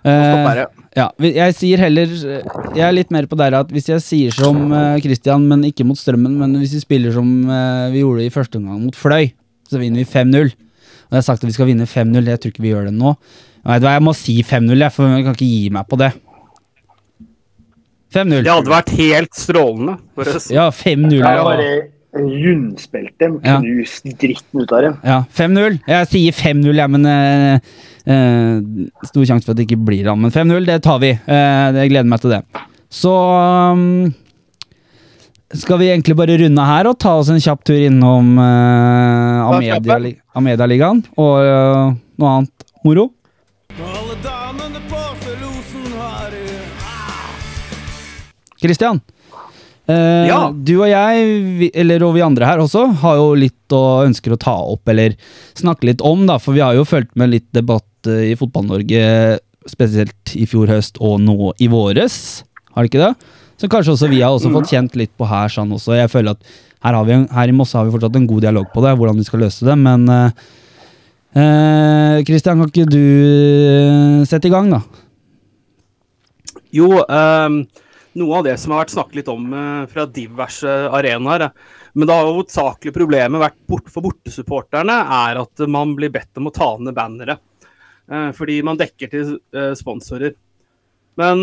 Uh, ja. Ja, jeg sier heller Jeg er litt mer på der at hvis jeg sier som uh, Christian, men ikke mot Strømmen, men hvis vi spiller som uh, vi gjorde i første omgang mot Fløy, så vinner vi 5-0. Og jeg har sagt at vi skal vinne 5-0. Jeg tror ikke vi gjør det nå. Jeg du hva, jeg må si 5-0, jeg, for jeg kan ikke gi meg på det. 5-0. Det hadde vært helt strålende. For oss. Ja, 5-0. Jeg Ja. bare rundspilte dem, Ja. knust dritten ut av dem. Ja, 5-0. Jeg sier 5-0, jeg, men eh, eh, Stor sjanse for at det ikke blir han. Men 5-0, det tar vi. Eh, jeg gleder meg til det. Så um, skal vi egentlig bare runde her og ta oss en kjapp tur innom? Amedia- Amedia-ligaen og uh, noe annet moro? Christian, eh, Ja. du og jeg, eller og vi andre her også, har jo litt å ønsker å ta opp eller snakke litt om, da, for vi har jo fulgt med litt debatt eh, i Fotball-Norge, spesielt i fjor høst og nå i våres, har det ikke det? Så kanskje også vi har også fått kjent litt på her sånn også. Jeg føler at her, har vi, her i Mosse har vi fortsatt en god dialog på det, hvordan vi skal løse det, men Kristian, eh, kan ikke du eh, sette i gang, da? Jo, ehm, noe av det som har vært snakket litt om eh, fra diverse arenaer, men det har hovedsakelig problemet vært bort, for bortesupporterne, er at man blir bedt om å ta ned bannere. eh, fordi man dekker til eh, sponsorer. Men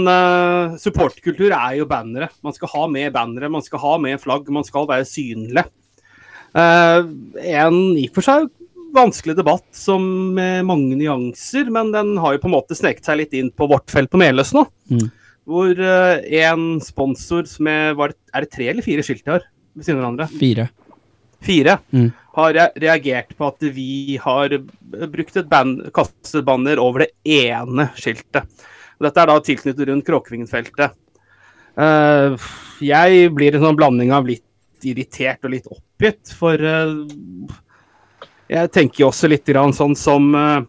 supportkultur er jo bannere. Man skal ha med bannere, man skal ha med flagg, man skal være synlig. En i og for seg vanskelig debatt som med mange nyanser, men den har jo på en måte sneket seg litt inn på vårt felt på Meløs nå. Mm. Hvor eh, en sponsor som er, det- er det tre eller fire skilt de har ved siden av hverandre? Fire. Fire. Mm. Har reagert på at vi har brukt et band, kastet banner over det ene skiltet. Dette er da tilknyttet rundt Kråkevingenfeltet. Uh, jeg blir en sånn blanding av litt irritert og litt oppgitt, for uh, jeg tenker jo også litt grann sånn som eh,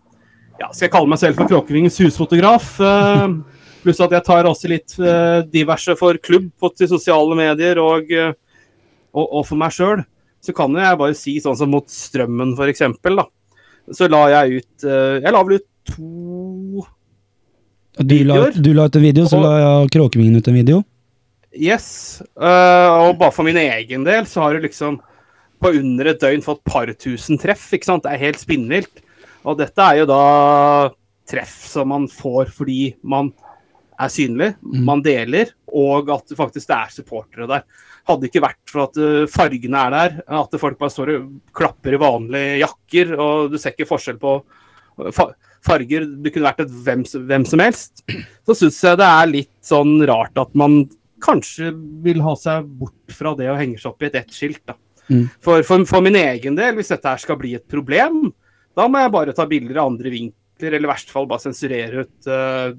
ja, Skal jeg kalle meg selv for Kråkevingens husfotograf? eh, pluss at jeg tar også litt eh, diverse for klubb på til sosiale medier og, eh, og, og for meg sjøl. Så kan jeg bare si sånn som mot Strømmen, da. Så la jeg ut eh, Jeg la vel ut to Du la, du la ut en video, så Og- la jeg Kråkevingen ut en video. Yes. Uh, og bare for min egen del så har du liksom på under et døgn fått par tusen treff. ikke sant? Det er helt spinnvilt. Og dette er jo da treff som man får fordi man er synlig, Mm. man deler, og at det faktisk er supportere der. Hadde det ikke vært for at uh, fargene er der, at folk bare står og klapper i vanlige jakker, og du ser ikke forskjell på uh, farger, det kunne vært et hvem, som- hvem som helst, så syns jeg det er litt sånn rart at man kanskje vil ha seg bort fra det å henge seg opp i et ett skilt. Da. Mm. For, for, for min egen del, hvis dette her skal bli et problem, da må jeg bare ta bilder av andre vinkler, eller i verste fall bare sensurere ut, uh,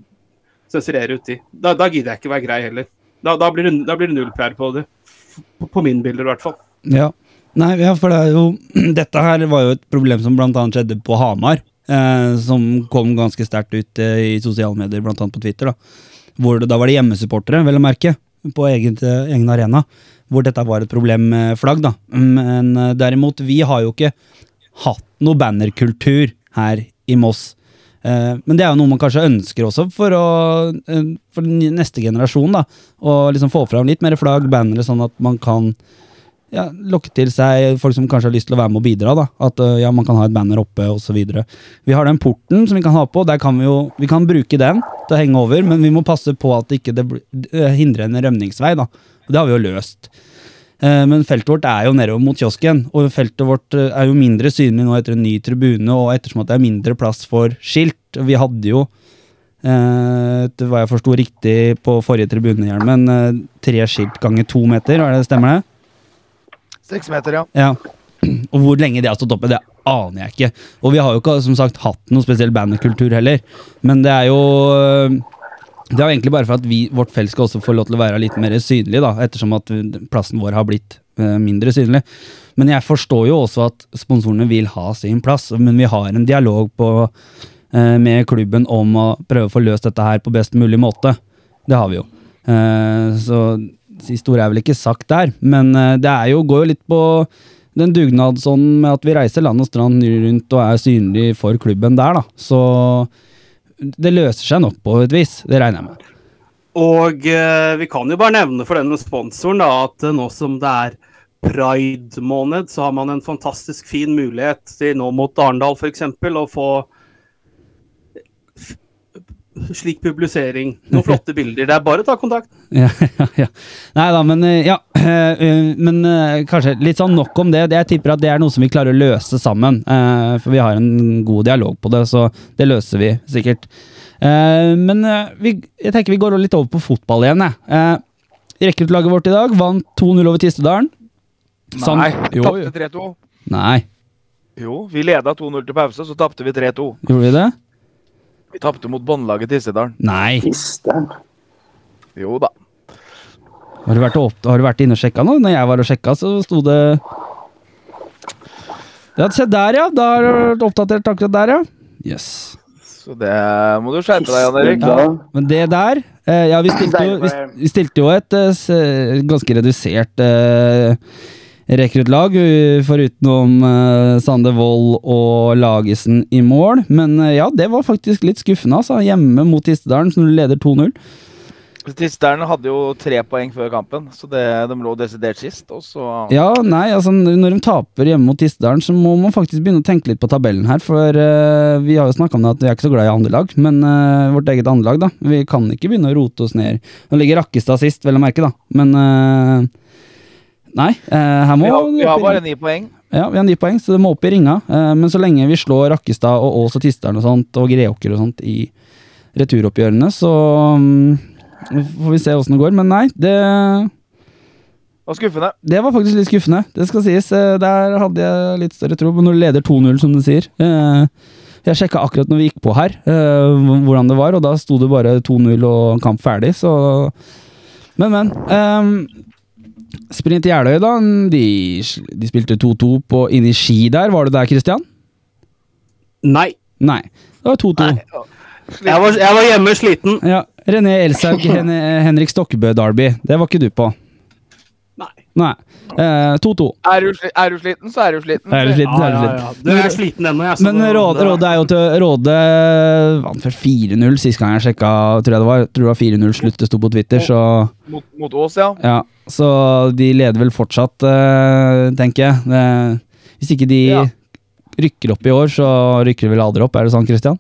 sensurere ut de. Da, da gidder jeg ikke være grei heller. Da, da blir det, da blir det null PR på det. På, på min bilder, i hvert fall. Ja. Nei, ja, for det er jo Dette her var jo et problem som annet skjedde på Hamar. Eh, som kom ganske sterkt ut eh, i sosiale medier, annet på Twitter. Da Hvor det, da var det hjemmesupportere, vel å merke, på egen, eh, egen arena. Hvor dette var et problem med flagg, da. Men eh, derimot, vi har jo ikke hatt noe bannerkultur her i Moss. Eh, men det er jo noe man kanskje ønsker også for, å, eh, for neste generasjon. da Å liksom få fram litt mer flagg, bannere, sånn at man kan ja, lokke til seg folk som kanskje har lyst til å være med og bidra. da At uh, ja, man kan ha et banner oppe osv. Vi har den porten som vi kan ha på. Der kan vi jo Vi kan bruke den til å henge over, men vi må passe på at ikke det ikke hindrer en rømningsvei. da Og det har vi jo løst. Eh, Men feltet vårt er jo nedover mot kiosken, og feltet vårt eh, er jo mindre synlig nå etter en ny tribune, og ettersom at det er mindre plass for skilt. Vi hadde jo, eh, etter hva jeg forsto riktig på forrige tribunehjelmen, eh, tre skilt ganger to meter, er det stemmer det? Seks meter, ja. Ja. Og hvor lenge det har stått oppe, det aner jeg ikke. Og vi har jo ikke som sagt hatt noe spesiell bandkultur heller. Men det er jo Det er egentlig bare for at vi, vårt felt skal også få lov til å være litt mer synlig, da, ettersom at plassen vår har blitt øh, mindre synlig. Men jeg forstår jo også at sponsorene vil ha sin plass, men vi har en dialog på, øh, med klubben om å prøve å få løst dette her på best mulig måte. Det har vi jo. Eh, så siste ord er vel ikke sagt der, men eh, det er jo, går jo litt på den dugnadsånden med at vi reiser land og strand rundt og er synlig for klubben der, da. Så det løser seg nok på et vis, det regner jeg med. Og eh, vi kan jo bare nevne for denne sponsoren da, at eh, nå som det er pride-måned, så har man en fantastisk fin mulighet til nå mot Arendal f.eks. å få slik publisering. Noen flotte bilder. Det er bare å ta kontakt. Ja, ja, ja. Nei da, men eh, ja. eh, eh, Men kanskje litt sånn nok om det. Det- Jeg tipper at det er noe som vi klarer å løse sammen. eh, For vi har en god dialog på det, så det løser vi sikkert. Eh, Men vi, jeg tenker vi går litt over på fotball igjen, jeg. Eh, Rekruttlaget vårt i dag vant 2-0 over Tistedalen. Sand- Nei, tapte 3-2. Nei, Jo, vi leda 2-0 til pause, så tapte vi 3-2. gjorde vi det? Vi tapte mot båndlaget Tissedalen. Nei. Fisteren. Jo da. Har du vært, opp, har du vært inne og sjekka nå? Når jeg var og sjekka, så sto det Ja, se der, ja. Da har du oppdatert akkurat der, ja. Yes. Så det må du skjerpe deg, Jan Erik. Ja. Men det der eh, Ja, vi stilte jo, vi, vi stilte jo et eh, ganske redusert eh, rekruttlag, uh, forutenom Sande Sander Wold og Lagesen i mål. Men eh, ja, det var faktisk litt skuffende, altså. Hjemme mot Tistedalen, som leder 2-0. Tistedalen hadde jo tre poeng før kampen, så det, de lå desidert sist. Og så Ja, nei, altså når de taper hjemme mot Tistedalen, så må man faktisk begynne å tenke litt på tabellen her. For uh, vi har jo snakka om det at vi er ikke så glad i andre lag, men uh, vårt eget andre lag, da. Vi kan ikke begynne å rote oss ned. Nå ligger Rakkestad sist, vel å merke, da. Men eh, Nei, eh, her må vi har, vi har bare ni poeng. Ja, vi har ni poeng, så det må opp i ringa. Eh, men så lenge vi slår Rakkestad og Ås og Tisteren og sånt, og Greåker og sånt i returoppgjørene, så mm, får vi se åssen det går. Men nei, det Og skuffende. det var faktisk litt skuffende, det skal sies. Eh, Der hadde jeg litt større tro, men når du leder 2-0, som du sier, eh, Jeg sjekka akkurat når vi gikk på her, eh, hvordan det var, og da sto det bare 2-0 og kamp ferdig, så Men, men. Sprint Jeløy, da. De, de spilte 2-2 på inni Ski der. Var du der, Christian? Nei. Nei. Det var 2-2. Jeg var, jeg var hjemme sliten. Ja. René Elshaug, Hen Henrik Stokkebø Derby. Det var ikke du på. Nei. Nei. Eh, 2-2. Er, du er du sliten, så er du sliten. Er du sliten, så er du sliten. ja. Du er sliten ennå, jeg. Men Råde, Råde er jo til Råde vant først 4-0 sist gang jeg sjekka. Tror jeg det var, tror det var 4-0 slutt det sto på Twitter, så Mot, mot Ås, ja. ja. Så de leder vel fortsatt, eh, tenker jeg. Hvis ikke de Ja. rykker opp i år, så rykker de vel aldri opp. Er det sånn, Christian?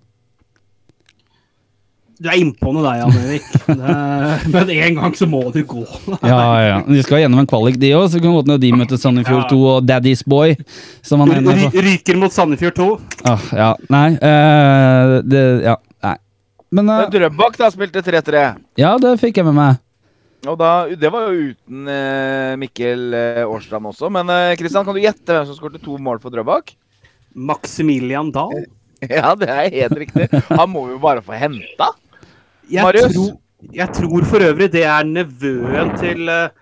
Du er innpå noe der, Jan Erik. Det- Men en gang så må du gå. Ja, ja. De skal gjennom en kvalik, de òg. Så kan godt hende de møter Sandefjord 2 og Daddy's Boy. Som han ender på. Ryker mot Sandefjord 2. Ah, ja. Nei. Uh, det Ja. Nei. Men uh, Drøbak da spilte 3-3. Ja, det fikk jeg med meg. Og da, Det var jo uten uh, Mikkel Årstrand også. Men Kristian, kan du gjette hvem som skåret to mål for Drøbak? Maximilian Dahl. Ja, det er helt riktig. Han må jo bare få henta. Jeg Marius? tror, jeg tror for øvrig det er nevøen til eh,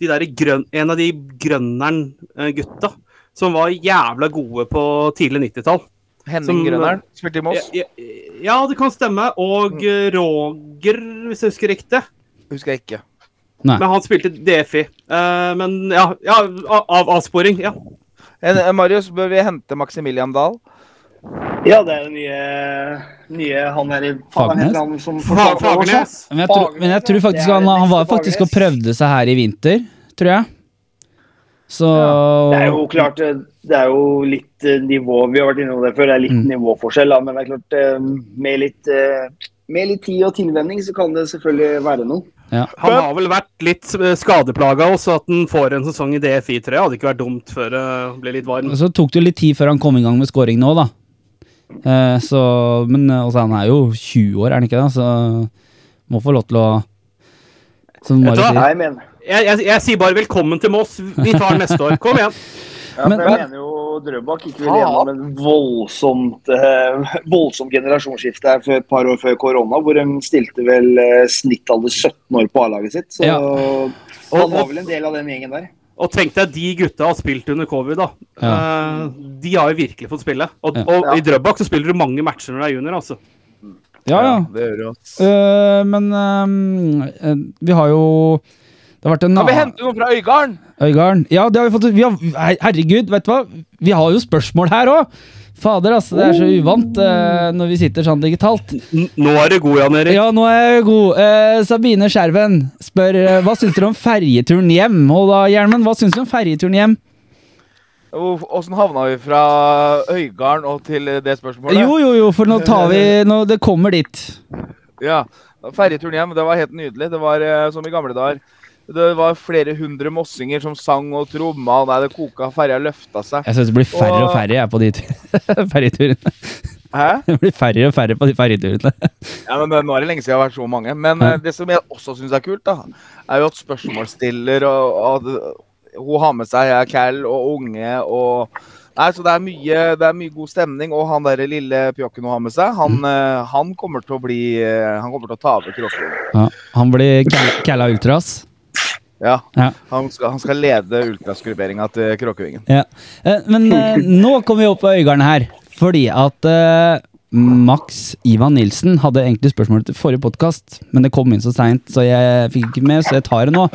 de der grøn, en av de Grønneren-gutta. Som var jævla gode på tidlig 90-tall. Henning Som, Grønneren spilte i Moss. Ja, ja, det kan stemme. Og eh, Roger, hvis jeg husker riktig. Husker jeg ikke. Nei. Men han spilte DFI. Uh, men ja, ja av avsporing. Ja. En, eh, Marius, bør vi hente Maximilian Dahl? Ja, det er jo nye, nye han her i Fagernes? Fagernes. Men jeg, tror, men jeg tror faktisk han, han var faktisk og prøvde seg her i vinter, tror jeg. Så Det er jo klart, eh, det er jo litt eh, nivå Vi har vært innom det før, det er litt Mm. nivåforskjell. Da, men det er klart, eh, med litt, med litt tid og tilvenning så kan det selvfølgelig være noe. ja. Han har vel vært litt skadeplaga også, at han får en sesong i DFI, tror jeg. Hadde ikke vært dumt før det ble litt varm. Så tok det jo litt tid før han kom i gang med scoring nå, da. Eh, så, men eh, altså, han er jo 20 år, er han ikke det? Så må få lov til å Som hva? sier. Jeg Jeg, jeg, jeg sier bare velkommen til Moss. Vi tar den neste år. Kom igjen. ja, Men- for jeg men- mener jo Drøbak ikke vil gjennom en voldsomt, eh, voldsomt generasjonsskifte her for et par år før korona, hvor de stilte vel eh, snittalder 17 år på A-laget sitt. Så Ja. han var vel en del av den gjengen der. Og tenk deg de gutta har spilt under covid, da. Eh, de har jo virkelig fått spille. Og, Ja. og i Drøbak så spiller du mange matcher når du er junior, altså. Ja, ja. Det gjør du. Eh, men eh, vi har jo Det har vært en Kan vi hente noen fra Øygarden? Øygarden. Ja, det har vi fått. Vi har, herregud, vet du hva? Vi har jo spørsmål her òg! Fader, altså. Det er så uvant uh, når vi sitter sånn digitalt. N nå er du god, Jan Erik. Ja, nå er jeg god. Uh, Sabine Skjerven spør uh, hva syns dere om ferjeturen hjem. Og da, Hjelmen, hva syns du om ferjeturen hjem? Og Åssen havna vi fra Øygarden og til det spørsmålet? Jo, jo, jo, for nå tar vi nå, Det kommer dit. Ja, Ferjeturen hjem, det var helt nydelig. Det var som i gamle dager. Det var flere hundre mossinger som sang og tromma. og Nei, det koka, ferja løfta seg. Jeg syns det blir færre og Og- færre jeg, på de tu- ferjeturene. Hæ? Det blir færre og færre på de ferjeturene. Ja, men det, Nå er det lenge siden jeg har vært så mange. Men eh, det som jeg også syns er kult, da, er jo at spørsmålsstiller og, og Hun har med seg eh, Cal og unge og Nei, så det er mye, det er mye god stemning. Og han der lille pjokken hun har med seg, han, mm. han kommer til å bli eh, Han kommer til å ta over Kråkerud. Ja, han blir kalla Ultras. Ja. Ja. Han, skal, han skal lede ultrasgrupperinga til Kråkevingen. Ja. Eh, Men eh, nå kommer vi opp på Øygarden her, fordi at eh, Max Ivan Nilsen hadde egentlig spørsmål til forrige podkast, men det kom inn så seint, så jeg fikk ikke med, så jeg tar det nå.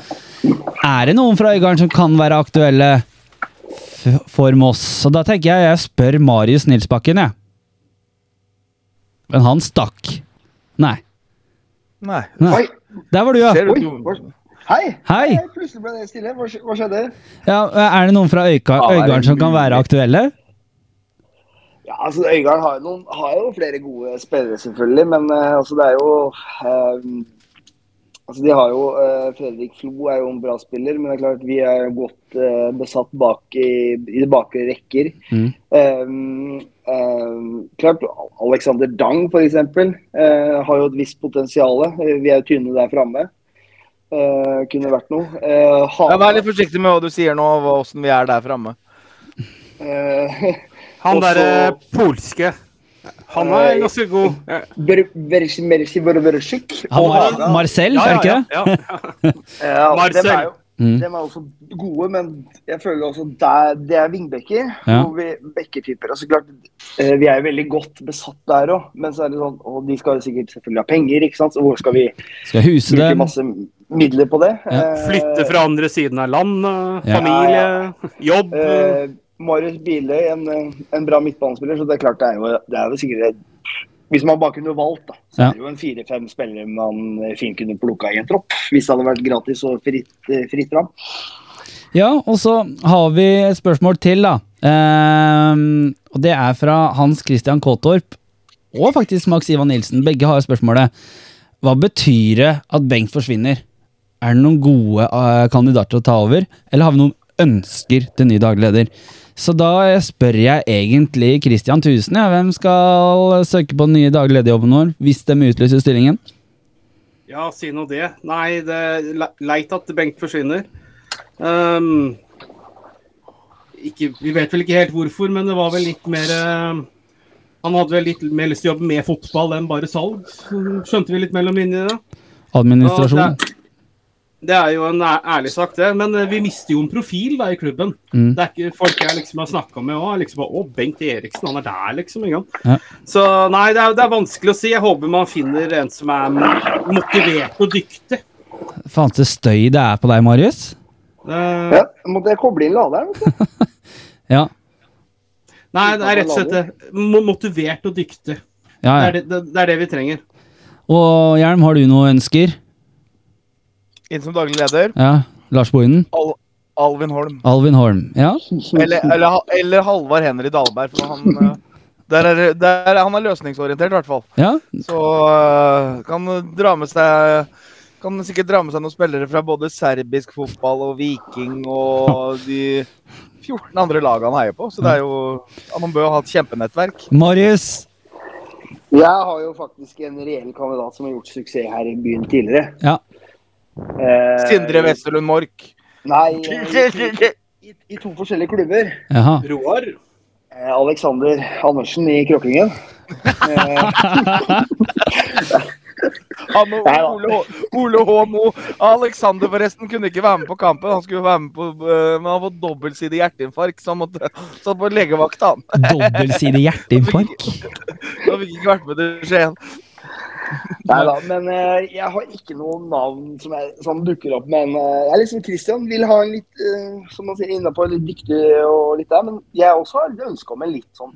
Er det noen fra Øygarden som kan være aktuelle f for Moss? Og da tenker jeg jeg spør Marius Nilsbakken, jeg. Men han stakk. Nei. Nei. Nei. Oi, Der var du, ja. Ser du hva- hei! Hei. Plutselig ble det stille. Hva, hva skjedde? ja. Er det noen fra Øygarden som kan være aktuelle? Ja, altså Øygarden har, har jo flere gode spillere, selvfølgelig. Men uh, altså, det er jo um, Altså, De har jo uh, Fredrik Flo er jo en bra spiller, men det er klart vi er godt uh, besatt bak i, i de bakre rekker. Mm. Um, um, klart Alexander Dang f.eks. Uh, har jo et visst potensial. Vi er jo tynne der framme. Eh, kunne vært noe. Uh, Ja, Vær litt forsiktig med hva du sier nå, og åssen vi er der framme. Eh, Han Også- derre polske Han er ganske god. Han Og Marcel, er det ikke det? ja. Ja, Marcel. dem er jo Mm. er også gode, men jeg føler også der, det er vingbekker. Ja. Vi bekketyper. Altså klart, eh, vi er jo veldig godt besatt der òg, men så er det sånn Og de skal jo sikkert selvfølgelig ha penger, ikke sant. Så hvor skal vi Skal huse bruke dem. masse midler på det? Ja. Eh, Flytte fra andre siden av landet, Ja. familie, jobb. Eh, Marius Biele, en, eh, en bra midtbanespiller, så det er klart det er jo, det er jo sikkert Hvis man bare kunne valgt, da, så Ja. er det jo en fire-fem spillere man eh, fint kunne plukka i en tropp. Hvis det hadde vært gratis og fritt, fritt fram. Ja, og så har vi et spørsmål til, da. Um, og det er fra Hans Christian Kaatorp og faktisk Max Ivan Nilsen. Begge har spørsmålet. Hva betyr det at Bengt forsvinner? Er det noen gode eh, kandidater å ta over, eller har vi noen ønsker til ny daglig leder? Så da spør jeg egentlig Christian Tusen, ja, hvem skal søke på den nye daglig lederjobben vår hvis de utlyser stillingen? Ja, si nå det. Nei, det er leit at Bengt forsvinner. Um, ikke, vi vet vel ikke helt hvorfor, men det var vel litt mer uh, Han hadde vel litt mer lyst til å jobbe med fotball enn bare salg. Skjønte vi litt mellom linjene. Administrasjon? Ja, det, er jo en ærlig sak, det. Men eh, vi mister jo en profil da i klubben. Mm. Det er ikke folk jeg liksom har snakka med òg. Liksom, å, Bengt Eriksen, han er der, liksom. Ja. Så nei, det er, det er vanskelig å si. Jeg håper man finner en som er motivert og dyktig. Faen til støy det er på deg, Marius. Uh, Ja, måtte jeg koble inn laderen? vet du. Ja. Nei, det er rett og slett det. Motivert og dyktig. ja, Det er det, det, det er det vi trenger. Og Hjelm, har du noen ønsker? Inn som daglig leder. Ja, Lars Bohinen? Al Alvin Holm. Alvin Holm. Ja, Eller, eller, eller Halvard Henry Dahlberg. For han, eh, der er, der er, han er løsningsorientert, i hvert fall. ja. Så eh, kan dra med seg Kan sikkert dra med seg noen spillere fra både serbisk fotball og Viking og de 14 andre lagene han heier på. Så det er jo Han bør ha et kjempenettverk. Marius! Jeg har jo faktisk en reell kandidat som har gjort suksess her i byen tidligere. Ja. Eh, Sindre Westerlund Mork. Nei, i, i, i to forskjellige klubber. Jaha. Roar? Eh, Alexander Andersen i Kråkingen. Eh, Han og Ole, Ole H. Mo. Alexander forresten kunne ikke være med på kampen. Han skulle være med på, eh, men han har fått dobbeltsidig hjerteinfarkt, så han måtte satt på legevakt. han. Dobbeltsidig hjerteinfarkt. Han fikk ikke vært med til Skien. Nei da, men eh, jeg har ikke noe navn som, er, som dukker opp. Men eh, jeg er liksom Christian vil ha en litt, eh, som man sier, innapå, litt dyktig og litt der. Men jeg også har ønske om en litt sånn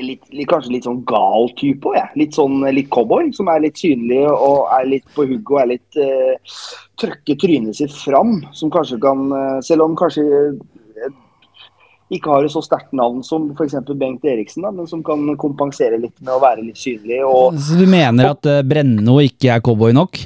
litt, Kanskje litt sånn gal type òg, jeg. Litt sånn litt cowboy. Som er litt synlig og er litt på hugget og er litt uh, Trøkker trynet sitt fram. Som kanskje kan Selv om kanskje ikke har et så sterkt navn som f.eks. Bengt Eriksen, da, men som kan kompensere litt med å være litt synlig. og Så du mener at uh, Brenno ikke er cowboy nok?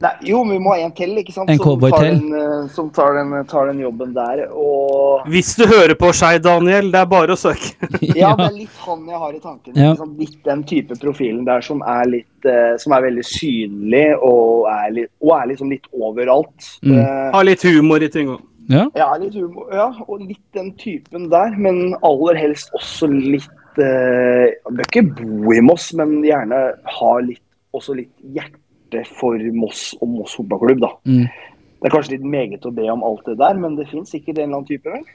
Nei, jo, men vi må ha en til, ikke sant? En som cowboy tar til. Den, eh, som tar den, tar den jobben der. Og Hvis du hører på Skei, Daniel, det er bare å søke. ja, det er litt han jeg har i tankene. Ja. Liksom. Litt den type profilen der som er litt uh, Som er veldig synlig og er, litt, og er liksom litt overalt. Mm. Uh, har litt humor i ting òg. Ja. ja, litt humor, ja, og litt den typen der. Men aller helst også litt eh, Bør ikke bo i Moss, men gjerne ha litt, også litt hjerte for Moss og Moss fotballklubb, da. Mm. Det er kanskje litt meget å be om alt det der, men det fins sikkert en eller annen type, vel?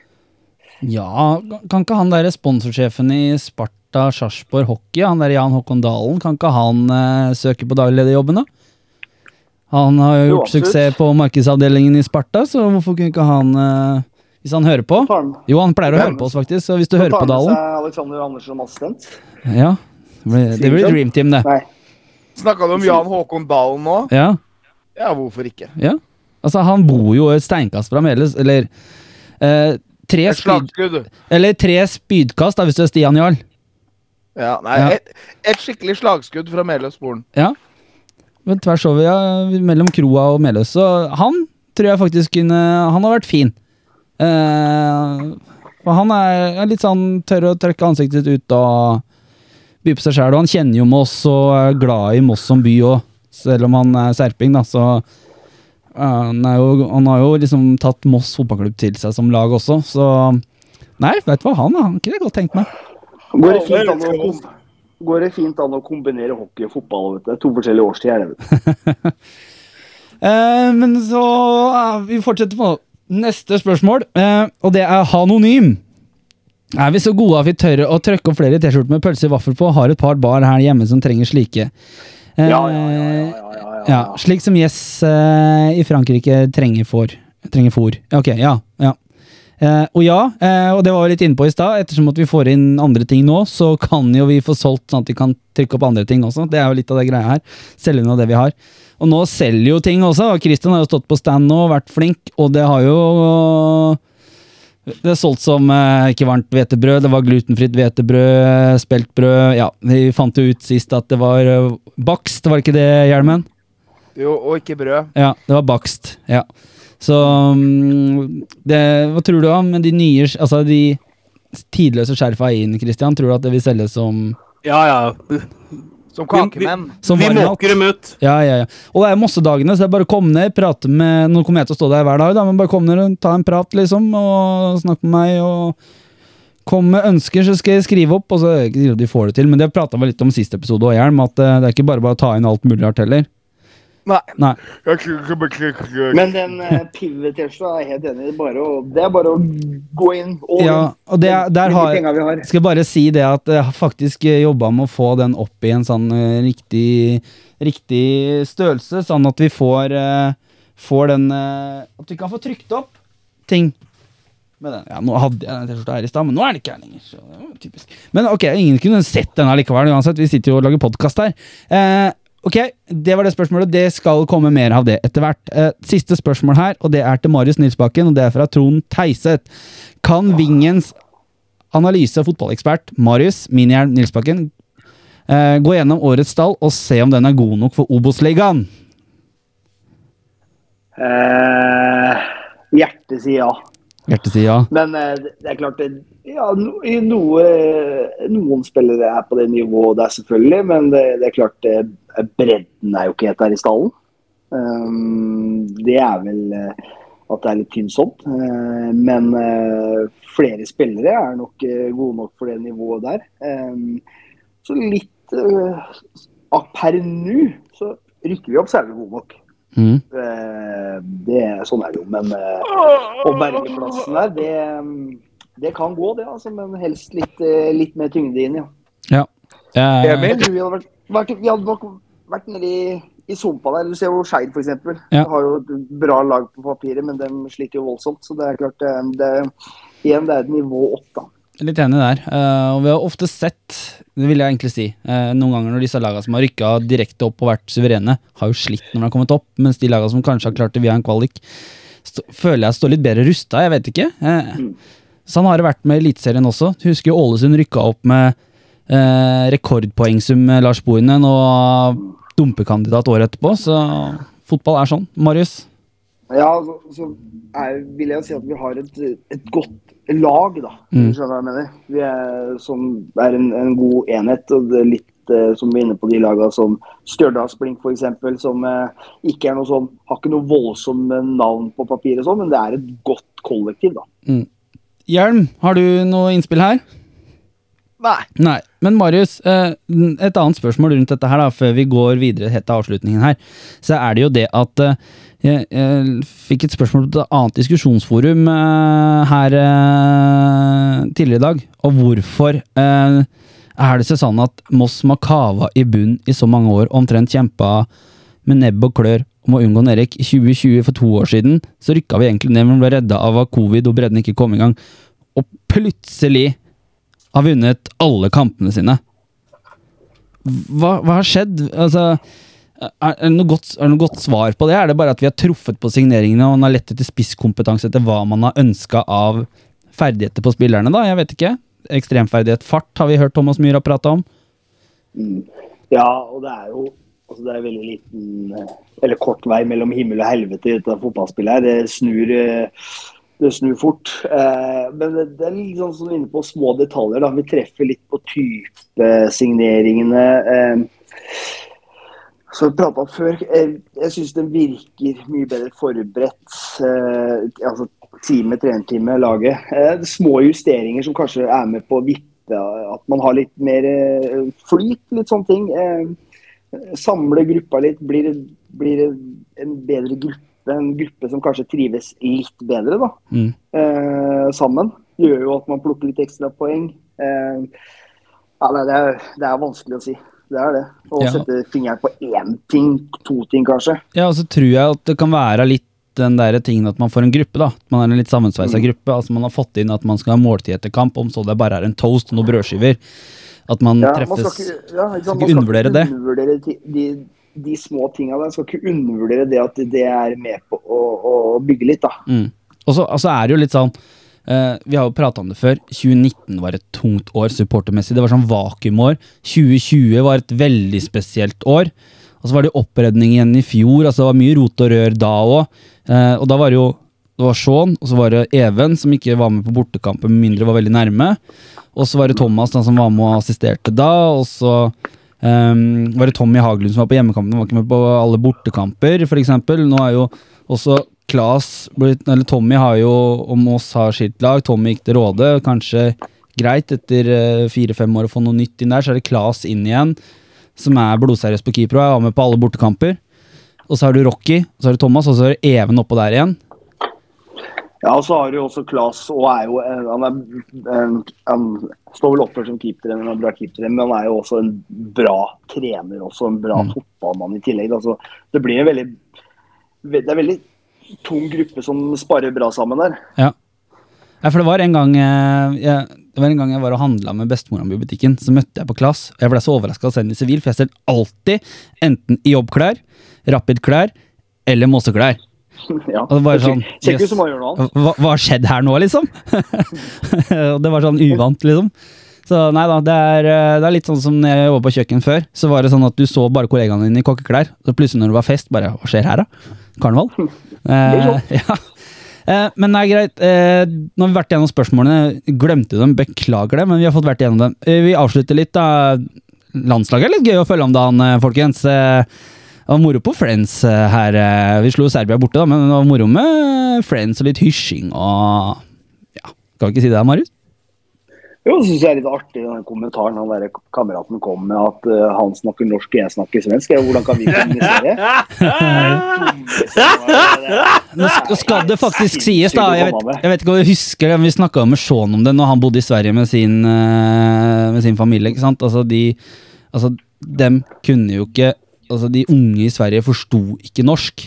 ja, kan ikke han der sponsorsjefen i Sparta Sarpsborg Hockey, han der Jan Håkon Dalen, kan ikke han eh, søke på daglederjobben, da? Han har jo Jo, gjort suksess på markedsavdelingen i Sparta, så hvorfor kunne ikke han eh, Hvis han hører på? Jo, han pleier å høre på oss, faktisk, så hvis du hører på med Dalen seg Alexander Andersen som assistent? Ja, det blir, Dream Team, det. Nei. Snakka du om Jan Håkon Dalen nå? Ja, Ja, hvorfor ikke? ja. Altså, han bor jo et steinkast fra Melhus, eller eh, tre, Et slagskudd. eller tre spydkast, da, hvis du er Stian Jarl. Ja, nei, Ja. Et, et skikkelig slagskudd fra Meløssporen. Ja. Men tvers over, ja, mellom Kroa og Meløs. Så han tror jeg faktisk kunne Han har vært fin. Eh, for han er, er litt sånn tør å trekke ansiktet sitt ut og by på seg sjæl. Og han kjenner jo Moss og er glad i Moss som by òg, selv om han er serping, da, så ja, han, er jo, han har jo liksom tatt Moss fotballklubb til seg som lag også, så Nei, vet du hva, han, han kunne jeg godt tenkt meg. Går det fint an å, går det fint an å kombinere hockey og fotball? Vet du? Det er to forskjellige årstider. vet du. Eh, men så eh, Vi fortsetter på neste spørsmål, eh, og det er Hanonym. Er vi så gode at vi tør å trykke opp flere T-skjorter med pølse i vaffel på, har et par bar her hjemme som trenger slike? Eh, Ja, ja, ja. ja, ja, ja, ja, ja, slik som Yes eh, i Frankrike trenger for. Trenger for. Ok, ja. ja. Eh, og ja, eh, og det var vi litt inne på i stad, ettersom at vi får inn andre ting nå, så kan jo vi få solgt sånn at vi kan trykke opp andre ting også. Det er jo litt av det greia her. Selge noe av det vi har. Og nå selger jo ting også. og Christian har jo stått på stand nå og vært flink, og det har jo det er solgt som eh, ikke varmt hvetebrød, det var glutenfritt hvetebrød, speltbrød Ja, vi fant jo ut sist at det var eh, bakst, var det ikke det, Hjelmen? Jo, og ikke brød. Ja, det var bakst. Ja. Så mm, det, Hva tror du om de nye Altså de tidløse skjerfa inn, Christian? Tror du at det vil selges som Ja, ja. Som kakemenn. Vi, Vi vi måker dem ut. Ja, ja, ja. Og det er Mossedagene, så det er bare å komme ned, prate med Nå kommer jeg til å stå der hver dag, da, men bare kom ned og ta en prat, liksom, og snakke med meg, og kom med ønsker, så skal jeg skrive opp, og så de får det til. Men det prata vi litt om siste episode òg, Hjelm, at eh, det er ikke bare bare å ta inn alt mulig rart heller. Nei. Nei. Men den uh, pivot-T-skjorta er helt enig. Bare å- Det er bare å gå inn og Ja, og det, er- der har vi har. Skal bare si det at jeg har faktisk jobba med å få den opp i en sånn eh, riktig, riktig størrelse, sånn at vi får, eh, får den eh, At vi kan få trykt opp ting. Ja, nå hadde jeg den T-skjorta her i stad, men nå er den ikke her lenger. Så det var typisk. Men ok, ingen kunne sett den her likevel uansett. Vi sitter jo og lager podkast her. Eh, ok, det var det spørsmålet. Det skal komme mer av det etter hvert. Eh, siste spørsmål her, og det er til Marius Nilsbakken, og det er fra Trond Teiset. Kan Vingens analyse- og fotballekspert Marius Minihjelm Nilsbakken eh, gå gjennom årets stall og se om den er god nok for Obos-ligaen? Eh, hjertet sier ja. Hjertet sier ja. Men eh, det det er klart det, ja, no, noe, Noen spillere er på det nivået der, selvfølgelig. Men det, det er klart eh, bredden er jo ikke helt der i stallen. Um, det er vel eh, at det er litt tynnsomt. Uh, men eh, flere spillere er nok eh, gode nok for det nivået der. Så litt eh, Per nå så rykker vi opp, så er vi gode nok. Mm. Eh, det, sånn er det jo. Men eh, å berge plassen der, det, det kan gå, det. altså. Men helst litt, eh, litt mer tyngde inn, ja. Ja. Eh, Jeg tror vi hadde vært, vært, vi hadde nok vært nede i, sumpa der. Du ser jo Skeid, f.eks. Ja. De har jo et bra lag på papiret, men de sliter jo voldsomt. Så det er klart det, det, Igjen, det er et nivå åtte. Litt enig der. Eh, og vi har ofte sett, det vil jeg egentlig si, eh, noen ganger når disse lagene som har rykka direkte opp og vært suverene, har jo slitt når de har kommet opp, mens de lagene som kanskje har klart det via en kvalik, føler jeg står litt bedre rusta. Jeg vet ikke. Eh, sånn har det vært med Eliteserien også. Husker Ålesund rykka opp med eh, rekordpoengsum Lars Bohinen og dumpekandidat året etterpå, så fotball er sånn. Marius? Ja, så, så er, vil jeg si at vi har et, et godt lag, da. Mm. Du skjønner hva jeg mener? Vi er, som er en, en god enhet. og det er litt eh, som vi er inne på de lagene som Stjørdalsblink f.eks., som eh, ikke er noe sånn, har ikke noe voldsomme navn på papiret, sånn, men det er et godt kollektiv. da. Hjelm, har du noe innspill her? Nei. Nei, men Marius, eh, et annet spørsmål rundt dette her da, før vi går videre til avslutningen her, så er det jo det at eh, jeg, jeg fikk et spørsmål til et annet diskusjonsforum eh, her tidligere i dag, og hvorfor er det sånn at Moss Makava i bunn i så mange år, omtrent kjempa med nebb og klør om å unngå nedrykk. I 2020, for to år siden, så rykka vi egentlig ned, men ble redda av at covid og bredden ikke kom i gang. Og plutselig har vunnet alle kampene sine. Hva, hva har skjedd? Altså, er, er, det godt, er det noe godt svar på det? Er det bare at vi har truffet på signeringene og man har lett etter spisskompetanse etter hva man har ønska av ferdigheter på spillerne? da? Jeg vet ikke. Ekstremferdighet, fart, har vi hørt Thomas Myhra prate om. Ja, og det er jo altså det er veldig liten eh, eller kort vei mellom himmel og helvete i dette fotballspillet. her. Det snur, eh, det snur fort. Eh, Men det, det er litt sånn som inne på små detaljer. da. Vi treffer litt på typesigneringene. eh, Som vi prata om før, jeg, jeg syns den virker mye bedre forberedt. Eh, altså time, trenertime, laget. Eh, små justeringer som kanskje er med på å vippe at man har litt mer eh, flyt, litt sånne ting. Eh, samle gruppa litt, blir, blir en bedre gruppe. En gruppe som kanskje trives litt bedre da, Mm. eh, sammen. Gjør jo at man plukker litt ekstra poeng. Eh, ja, det, er, det er vanskelig å si. Det er det. Å Ja. sette fingeren på én ting, to ting kanskje. Ja, og så tror jeg at det kan være litt den der tingen at man får en gruppe, da. Man er en litt sammensveisa gruppe. Altså Man har fått inn at man skal ha måltid etter kamp, om så det bare er en toast og noen brødskiver. At man Ja, man skal treffes ikke, ja, ikke sant? skal ikke undervurdere det. undervurdere de, de, små tinga der. Skal ikke undervurdere det at det er med på å, å bygge litt, da. Mm. Og så altså er det jo litt sånn uh, Vi har jo prata om det før. 2019 var et tungt år supportermessig. Det var sånn vakuumår. 2020 var et veldig spesielt år. Og så var det oppredning igjen i fjor. altså Det var mye rot og rør da òg. Uh, og da var det jo det var Sean, og så var det Even, som ikke var med på bortekampen, med mindre var veldig nærme. Og så var det Thomas da, som var med og assisterte da. Og så ehm, var det Tommy Haglund som var på hjemmekampen, var ikke med på alle bortekamper, f.eks. Nå er jo også Klas Eller Tommy har jo, om oss har skilt lag, Tommy gikk til Råde. Kanskje greit etter eh, fire-fem år å få noe nytt inn der, så er det Klas inn igjen, som er blodseriøs på keeper og er med på alle bortekamper. Og så har du Rocky, så har du Thomas, og så er det Even oppå der igjen. Ja, og så har du også Klas, og er jo han, er, han står vel oppført som keepertrener, en bra keepertrener, men han er jo også en bra trener, også en bra Mm. fotballmann i tillegg. Altså, det blir en veldig Det er en veldig tung gruppe som sparer bra sammen der. Ja. ja, for det var en gang eh, jeg, Det var en gang jeg var og handla med bestemora mi i butikken. Så møtte jeg på Klas, og Jeg ble så overraska av henne i sivil, for jeg ser alltid enten i jobbklær, rapid-klær eller måseklær. ja. Og det var sånn, Ser ut yes. som gjør noe annet. Hva, hva skjedde her nå, liksom? og det var sånn uvant, liksom. Så nei da, det er, eh, det er litt sånn som når jeg jobba på kjøkken før. Så var det sånn at du så bare kollegaene dine i kokkeklær. Så plutselig når det var fest, bare Hva skjer her, da? Karneval? Eh, ja. Eh, men nei, greit. Eh, nå har vi vært gjennom spørsmålene. Glemte dem, beklager det, men vi har fått vært gjennom dem. Eh, vi avslutter litt, da. Landslaget er litt gøy å følge om dagen, eh, folkens. Eh, det var moro på Friends eh, her. eh, Vi slo Serbia borte, da, men det var moro med Friends og litt hysjing og Ja, kan vi ikke si det, Marius? Jo, det syns jeg er litt artig, den kommentaren han der kameraten kom med, at uh, han snakker norsk og jeg snakker svensk. Hvordan kan vi kommunisere? Nå skal det faktisk sies, da. Jeg vet, jeg vet ikke om jeg husker det, men vi snakka med Sean om det når han bodde i Sverige med sin, med sin familie. ikke sant? Altså, de, altså, dem kunne jo ikke Altså, de unge i Sverige forsto ikke norsk.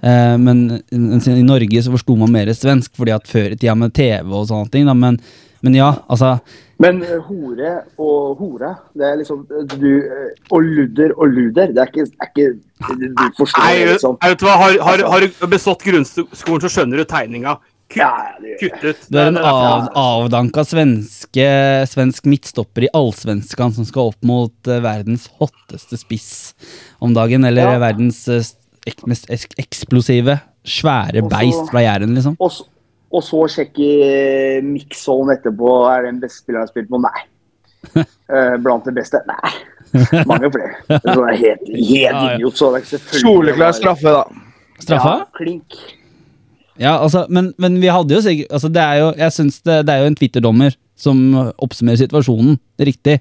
Eh, men i Norge så forsto man mer svensk, fordi at før i tida med TV og sånne ting. Da, men, men ja, altså Men eh, hore og hore, det er liksom du, eh, Og ludder og luder, det er ikke, er ikke Du forstår det, liksom. vet du hva, har, har, har du bestått grunnskolen, så skjønner du tegninga. Kutt, Ja, ja, det kutt ut. Du er en av, avdanka svenske, svensk midtstopper i allsvenskan som skal opp mot eh, verdens hotteste spiss om dagen. Eller Ja. verdens eh, ek, mest ek, eksplosive, svære også, beist fra Jæren, liksom. Og, og så sjekke mix-zone etterpå. Er det den beste spilleren jeg har spilt på? Nei. Eh, Blant de beste? Nei. Mange flere. Så det er helt, helt idiot. Så det er selvfølgelig Soleklar straffe, da. Straffa? Ja, klink. Ja, altså, men, men vi hadde jo sikkert altså, det, er jo, jeg synes det, det er jo en Twitter-dommer som oppsummerer situasjonen riktig.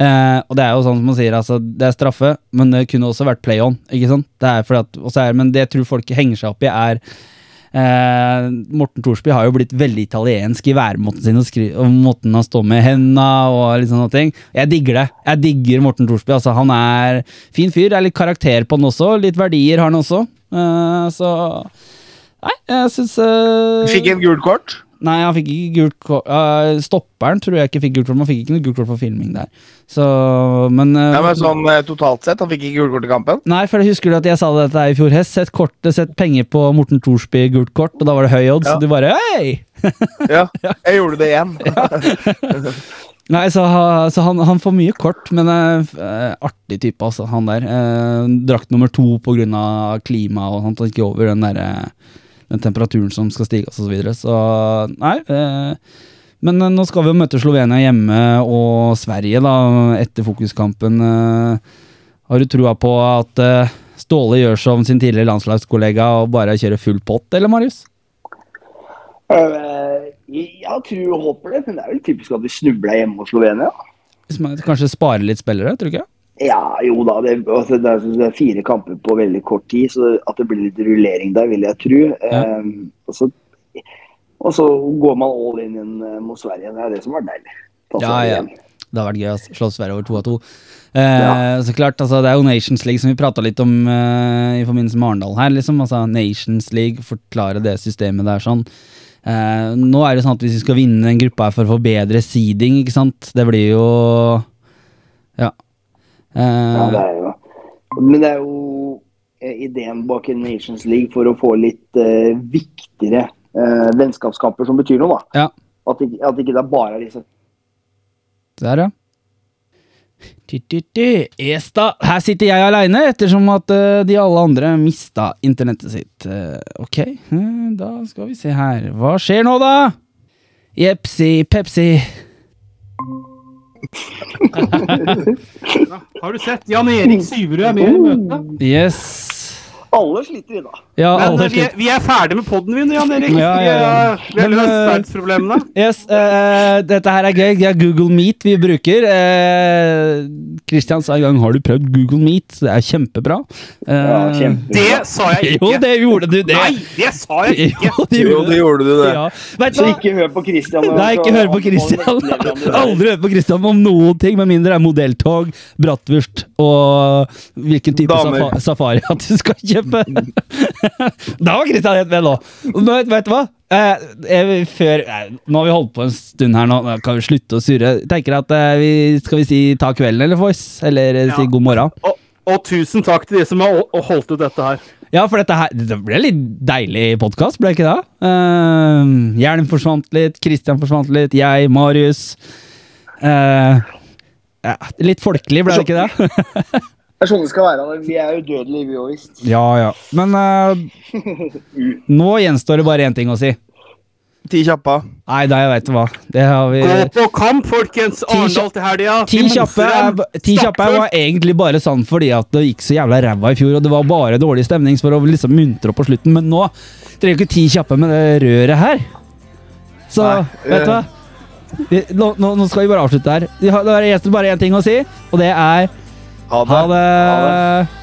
Eh, og det er jo sånn som man sier, altså, det er straffe, men det kunne også vært play on. ikke sant? Det er fordi at, er, men det jeg tror folk henger seg opp i, er eh, Morten Thorsby har jo blitt veldig italiensk i væremåten sin og, skri, og måten han står med henda og litt sånne ting. Jeg digger det. Jeg digger Morten Thorsby. altså Han er fin fyr. Det er litt karakter på han også. Litt verdier har han også. Eh, så Nei, jeg syns uh, Fikk en gult kort. Nei, han fikk ikke gult kort. Uh, stopperen tror jeg ikke fikk gult kort. Man fikk ikke noe gult kort for filming der. Så, men, uh, Ja, men sånn eh, totalt sett, han fikk ikke gult kort i kampen. Nei, for jeg husker du at jeg sa dette i fjor hest. Sett, kortet, sett penger på Morten Thorsby gult kort, og da var det høy odds. Ja. Og du bare hei! Ja, jeg gjorde det igjen. Nei, så, så han, han får mye kort, men uh, artig type, altså, han der. Uh, drakt nummer to av klima og sånt, og ikke over den derre den temperaturen som skal stige, og så videre. Så nei. eh, men eh, nå skal vi jo møte Slovenia hjemme og Sverige da, etter fokuskampen. Eh, har du trua på at eh, Ståle gjør som sin tidligere landslagskollega og bare kjører full pott, eller Marius? Jeg tror og håper det, men det er vel typisk at vi snubler hjemme hos Slovenia. Hvis man kanskje sparer litt spillere, tror du ikke? Ja, jo da. Det, altså, det, er, det er fire kamper på veldig kort tid, så at det blir litt rullering der, vil jeg tro. Ja. Um, og, så, og så går man all in igjen eh, mot Sverige. Det er det som var deilig. Ta Ja, ja. Det har vært gøy å slå Sverige over to av to. Eh, Så klart, altså, Det er jo Nations League som vi prata litt om eh, i forbindelse med Arendal her. liksom, altså Nations League, forklare det systemet der sånn. Eh, nå er det sånn at hvis vi skal vinne den gruppa her for å få bedre seeding, ikke sant Det blir jo Ja. Eh, Ja, det er jo Men det er jo eh, ideen bak en Nations League for å få litt uh, viktigere uh, vennskapskamper som betyr noe, da. Ja. At, ikke, at ikke det er bare disse Der, ja. Esta. Her sitter jeg aleine, ettersom at uh, de alle andre mista internettet sitt. Ok, da skal vi se her. Hva skjer nå, da? Jepsi, Pepsi. Har du sett? Jan Erik Syverud er med i møtet. Yes. Alle sliter i dag. Ja, Men alle eh, vi er, sliter. vi er ferdig med poden min, Jan Erik. Ja, ja, ja. Vi, vi har løst eh, verdensproblemene. Yes, uh, dette her er gøy. Det er Google Meet vi bruker. Uh, sa en gang 'Har du prøvd Google Meet?' Det er kjempebra. Uh, Ja, Det sa jeg ikke. Jo, det gjorde du. Det. Nei, det sa jeg ikke. Jo, det Jo, gjorde det gjorde du, det. Ja. Vet Så ikke hør på Kristian. Nei, ikke hør på Kristian. Aldri hør på Kristian om noen ting, med mindre det er modelltog, bratwurst og hvilken type Damer. safari at du skal kjøpe. da var Kristian helt med nå. nå vet, vet du hva? Eh, jeg, før, eh, nå har vi holdt på en stund her, nå kan vi slutte å surre. Tenker at eh, vi, Skal vi si ta kvelden, eller Voice? Eller ja. si god morgen? Og, og tusen takk til de som har holdt ut dette her. Ja, for dette her Det ble litt deilig podkast, ble det ikke det? Uh, Hjelm forsvant litt, Kristian forsvant litt, jeg, Marius. Eh, ja, litt folkelig, ble det ikke det? Det er sånn det skal være. Vi er udødelige, vi òg, visst. ja, ja. Men uh, nå gjenstår det bare én ting å si. Ti kjappa. Nei, da, jeg veit hva. Det har vi Gå på kamp, folkens! Arendal til helga. Ti kjappe, ti kjappe var egentlig bare sånn fordi at det gikk så jævla ræva i fjor, og det var bare dårlig stemning for å liksom muntre opp på slutten, men nå trenger du ikke ti kjappe med det røret her. Så, Nei, vet du hva? Vi, nå, nå skal vi bare avslutte her. Det er gjenstår bare én ting å si, og det er Ha ha det.